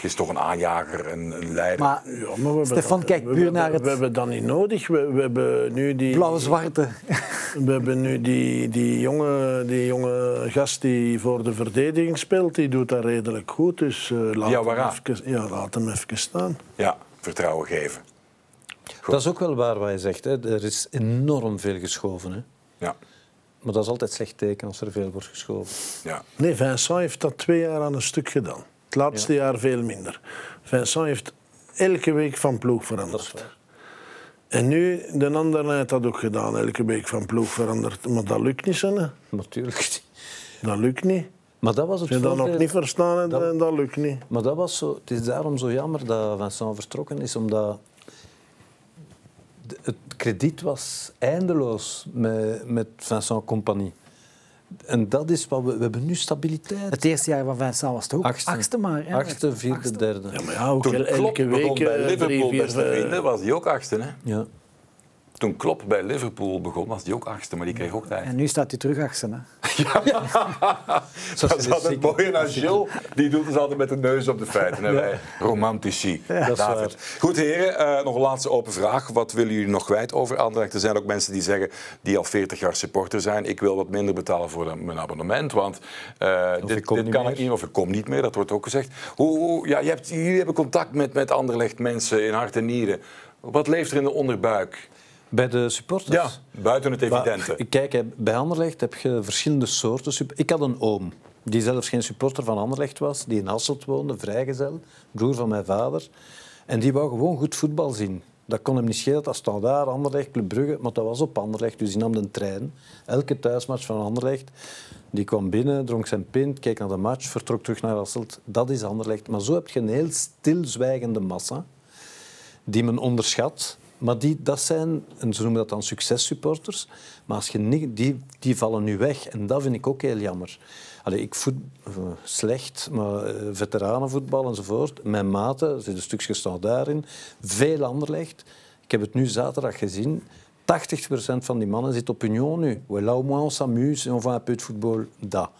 Het is toch een aanjager, een, een leider. Maar Ja, maar we hebben Stefan kijkt we- puur we- naar het- We hebben dat niet nodig. We, we hebben nu die... blauw-zwarte. We hebben nu die, die, jonge, die jonge gast die voor de verdediging speelt, die doet dat redelijk goed. Dus eh, laat, Diawara. hem even, ja, laat hem even staan. Ja, vertrouwen geven. Dat is ook wel waar wat je zegt. Hè. Er is enorm veel geschoven. Hè. Ja, Maar dat is altijd slecht teken als er veel wordt geschoven. ja. Nee, Vincent heeft dat twee jaar aan een stuk gedaan. Het laatste jaar veel minder. Vincent heeft elke week van ploeg veranderd. En nu, de andere heeft dat ook gedaan, elke week van ploeg veranderd. Maar dat lukt niet, hè. Natuurlijk niet. Dat lukt niet. Maar dat was het je dat nog niet verstaan hebt, Dat- lukt niet. Maar dat was zo, het is daarom zo jammer dat Vincent vertrokken is, omdat het krediet was eindeloos met, met Vincent Compagnie. En dat is wat we, we hebben nu stabiliteit. Het eerste jaar van Vincent was het ook Achtste. maar. hè. Achtste, vierde, Achtste. derde. Ja, maar ja, ook Toen elke week bij eh, Liverpool, drie, vier, beste eh, vrienden, was hij ook achtste. Hè? Ja. Toen Klopp bij Liverpool begon, was hij ook achtste, maar die kreeg ook tijd. En nu staat hij terug achtste. Hè. Dat is altijd mooi Gilles. Die doet dus altijd met de neus op de feiten. Hè? Wij romantici. dat is David. Goed heren, eh, nog een laatste open vraag. Wat willen jullie nog kwijt over Anderlecht? Er zijn ook mensen die zeggen, die al 40 jaar supporter zijn. Ik wil wat minder betalen voor mijn abonnement. Want eh, dit, dit kan meer. ik niet, of ik kom niet meer. Dat wordt ook gezegd. Hoe, hoe- ja, je hebt, jullie hebben contact met, met Anderlecht mensen in hart en nieren. Wat leeft er in de onderbuik? Bij de supporters? Ja, buiten het Maar, evidente. kijk, bij Anderlecht heb je verschillende soorten. Ik had een oom die zelfs geen supporter van Anderlecht was, die in Hasselt woonde, vrijgezel, broer van mijn vader. En die wou gewoon goed voetbal zien. Dat kon hem niet schelen, dat stond daar, Anderlecht, Club Brugge, maar dat was op Anderlecht, dus die nam de trein. Elke thuismatch van Anderlecht, die kwam binnen, dronk zijn pint, keek naar de match, vertrok terug naar Hasselt. Dat is Anderlecht. Maar zo heb je een heel stilzwijgende massa die men onderschat. Maar die, dat zijn, en ze noemen dat dan successupporters, maar als je niet, die, die vallen nu weg. En dat vind ik ook heel jammer. Allee, ik voet eh, slecht, maar eh, veteranenvoetbal enzovoort. Mijn maten, er zit een stukje staan daarin, veel Anderlecht. Ik heb het nu zaterdag gezien. 80% van die mannen zit op Union nu. Well, au moins on s'amuse et on va un peu de voetbal. Dat.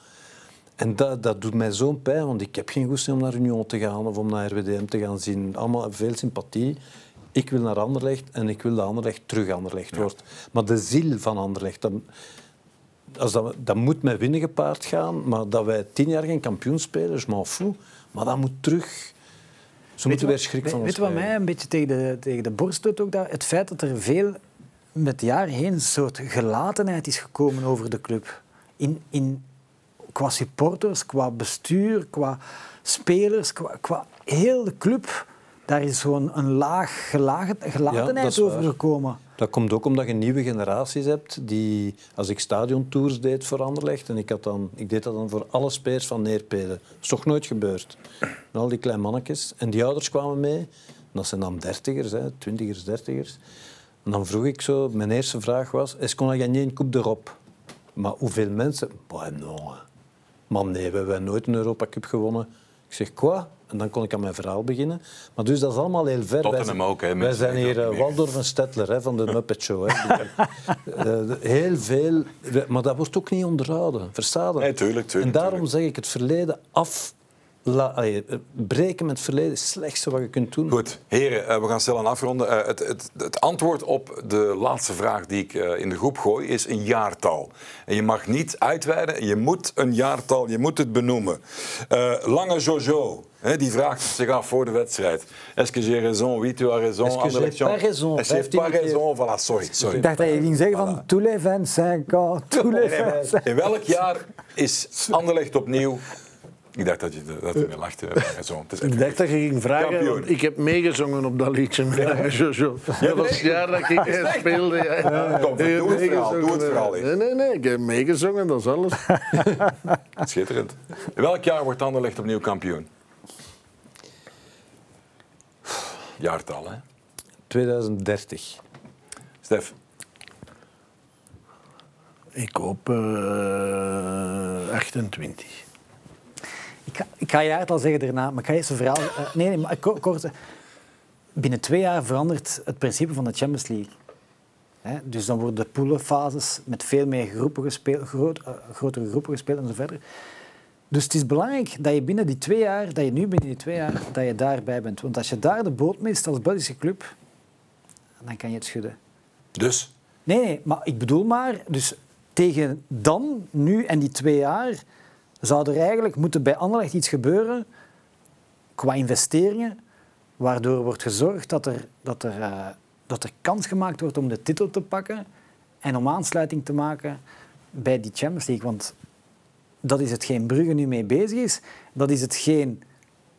En dat, dat doet mij zo'n pijn, want ik heb geen goesting om naar Union te gaan of om naar RWDM te gaan zien. Allemaal veel sympathie. Ik wil naar Anderlecht en ik wil dat Anderlecht terug Anderlecht wordt. Maar de ziel van Anderlecht, dat, als dat, dat moet met winnen gepaard gaan. Maar dat wij tien jaar geen kampioen spelen, is m'en fou. Maar dat moet terug. Ze moeten weer schrik van ons Weet wat mij een beetje tegen de, tegen de borst doet ook? Dat, het feit dat er veel met de jaren heen een soort gelatenheid is gekomen over de club. In, in, qua supporters, qua bestuur, qua spelers, qua, qua heel de club. Daar is zo'n een laag gelagen, gelatenheid is over gekomen. Dat komt ook omdat je nieuwe generaties hebt die, als ik stadiontours deed voor Anderlecht, en ik, had dan, ik deed dat dan voor alle spelers van Neerpeden. Dat is toch nooit gebeurd. En al die kleine mannetjes. En die ouders kwamen mee. Dat zijn dan dertigers, hè, twintigers, dertigers. En dan vroeg ik zo, mijn eerste vraag was, est-ce qu'on a gagné une coupe d'Europe? Maar hoeveel mensen? Bah, non. Man, nee, we hebben nooit een Europa Cup gewonnen. Ik zeg, quoi? En dan kon ik aan mijn verhaal beginnen. Maar dus dat is allemaal heel ver. Wij Tottenham zijn- ook, hè, Wij zijn hier eh. Waldorf en Stettler hè, van de Muppet Show. Hè. Eh, heel veel. Maar dat wordt ook niet onderhouden. Versta je? Nee, tuurlijk, tuurlijk, En daarom zeg ik het verleden af... La, allee, eh, breken met het verleden is het slechtste wat je kunt doen. Goed, heren, we gaan stil aan afronden. Het, het, het antwoord op de laatste vraag die ik in de groep gooi is een jaartal. En je mag niet uitweiden, je moet een jaartal, je moet het benoemen. Lange Jojo, hè, die vraagt zich af voor de wedstrijd. Est-ce que j'ai raison? Oui, tu as raison. Est-ce que j'ai pas champ- raison? Est-ce que j'ai 15 pas raison? Voilà, sorry. sorry. Ik dacht dat je ging zeggen van tous les 25 ans, tous les Nee, nee, 25 In welk jaar is Anderlecht opnieuw Ik dacht dat je, dat je me lachte. eh, Zo. Het is Ik dacht dat je ging vragen, ik heb meegezongen op dat liedje. met Jojo. Dat was het jaar dat ik eh, speelde. Ja. Kom, doe het verhaal, doe het verhaal eens. Nee, nee, nee, ik heb meegezongen, dat is alles. Schitterend. In welk jaar wordt Anderlecht opnieuw kampioen? Jaartal, hè? 2030. Stef, Ik hoop eh 28. Ik ga, ik ga je het al zeggen daarna, maar ik ga eerst een verhaal... eh, nee, nee, maar ko- kort. Binnen twee jaar verandert het principe van de Champions League. Hè, dus dan worden de poolfases met veel meer groepen gespeeld, groot, eh, grotere groepen gespeeld en zo verder. Dus het is belangrijk dat je binnen die twee jaar, dat je nu binnen die twee jaar, dat je daarbij bent. Want als je daar de boot mist als Belgische club, dan kan je het schudden. dus Nee, nee, maar ik bedoel maar, dus tegen dan, nu en die twee jaar, zou er eigenlijk moeten bij Anderlecht iets gebeuren qua investeringen, waardoor wordt gezorgd dat er, dat er, eh, dat er kans gemaakt wordt om de titel te pakken en om aansluiting te maken bij die Champions League. Want dat is hetgeen Brugge nu mee bezig is. Dat is hetgeen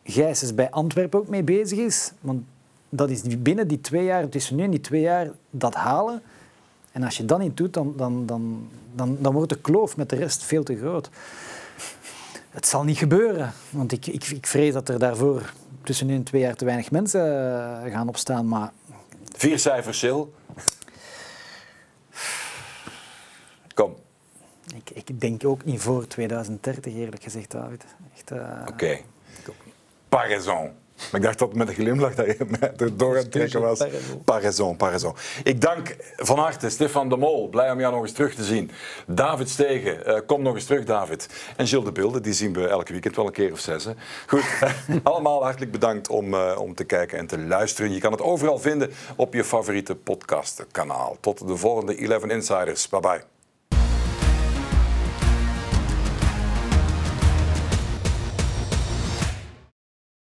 Gijsens bij Antwerpen ook mee bezig is. Want dat is binnen die twee jaar, tussen nu en die twee jaar, dat halen. En als je dat niet doet, dan, dan, dan, dan, dan wordt de kloof met de rest veel te groot. Het zal niet gebeuren, want ik, ik, ik vrees dat er daarvoor tussen nu en twee jaar te weinig mensen eh, gaan opstaan. Maar vier cijfers, Sil. Kom, ik, ik denk ook niet voor 2030, eerlijk gezegd, David. Echt, eh, oké. Paraison. Maar ik dacht dat met een glimlach dat je mij erdoor aan het trekken was. Paraison. Paraison, paraison. Ik dank van harte Stefan de Mol. Blij om jou nog eens terug te zien. David Stegen, eh, kom nog eens terug, David. En Gilles de Bilde, die zien we elke weekend wel een keer of zes. Hè. Goed, allemaal hartelijk bedankt om, eh, om te kijken en te luisteren. Je kan het overal vinden op je favoriete podcastkanaal. Tot de volgende 11 Insiders. Bye bye.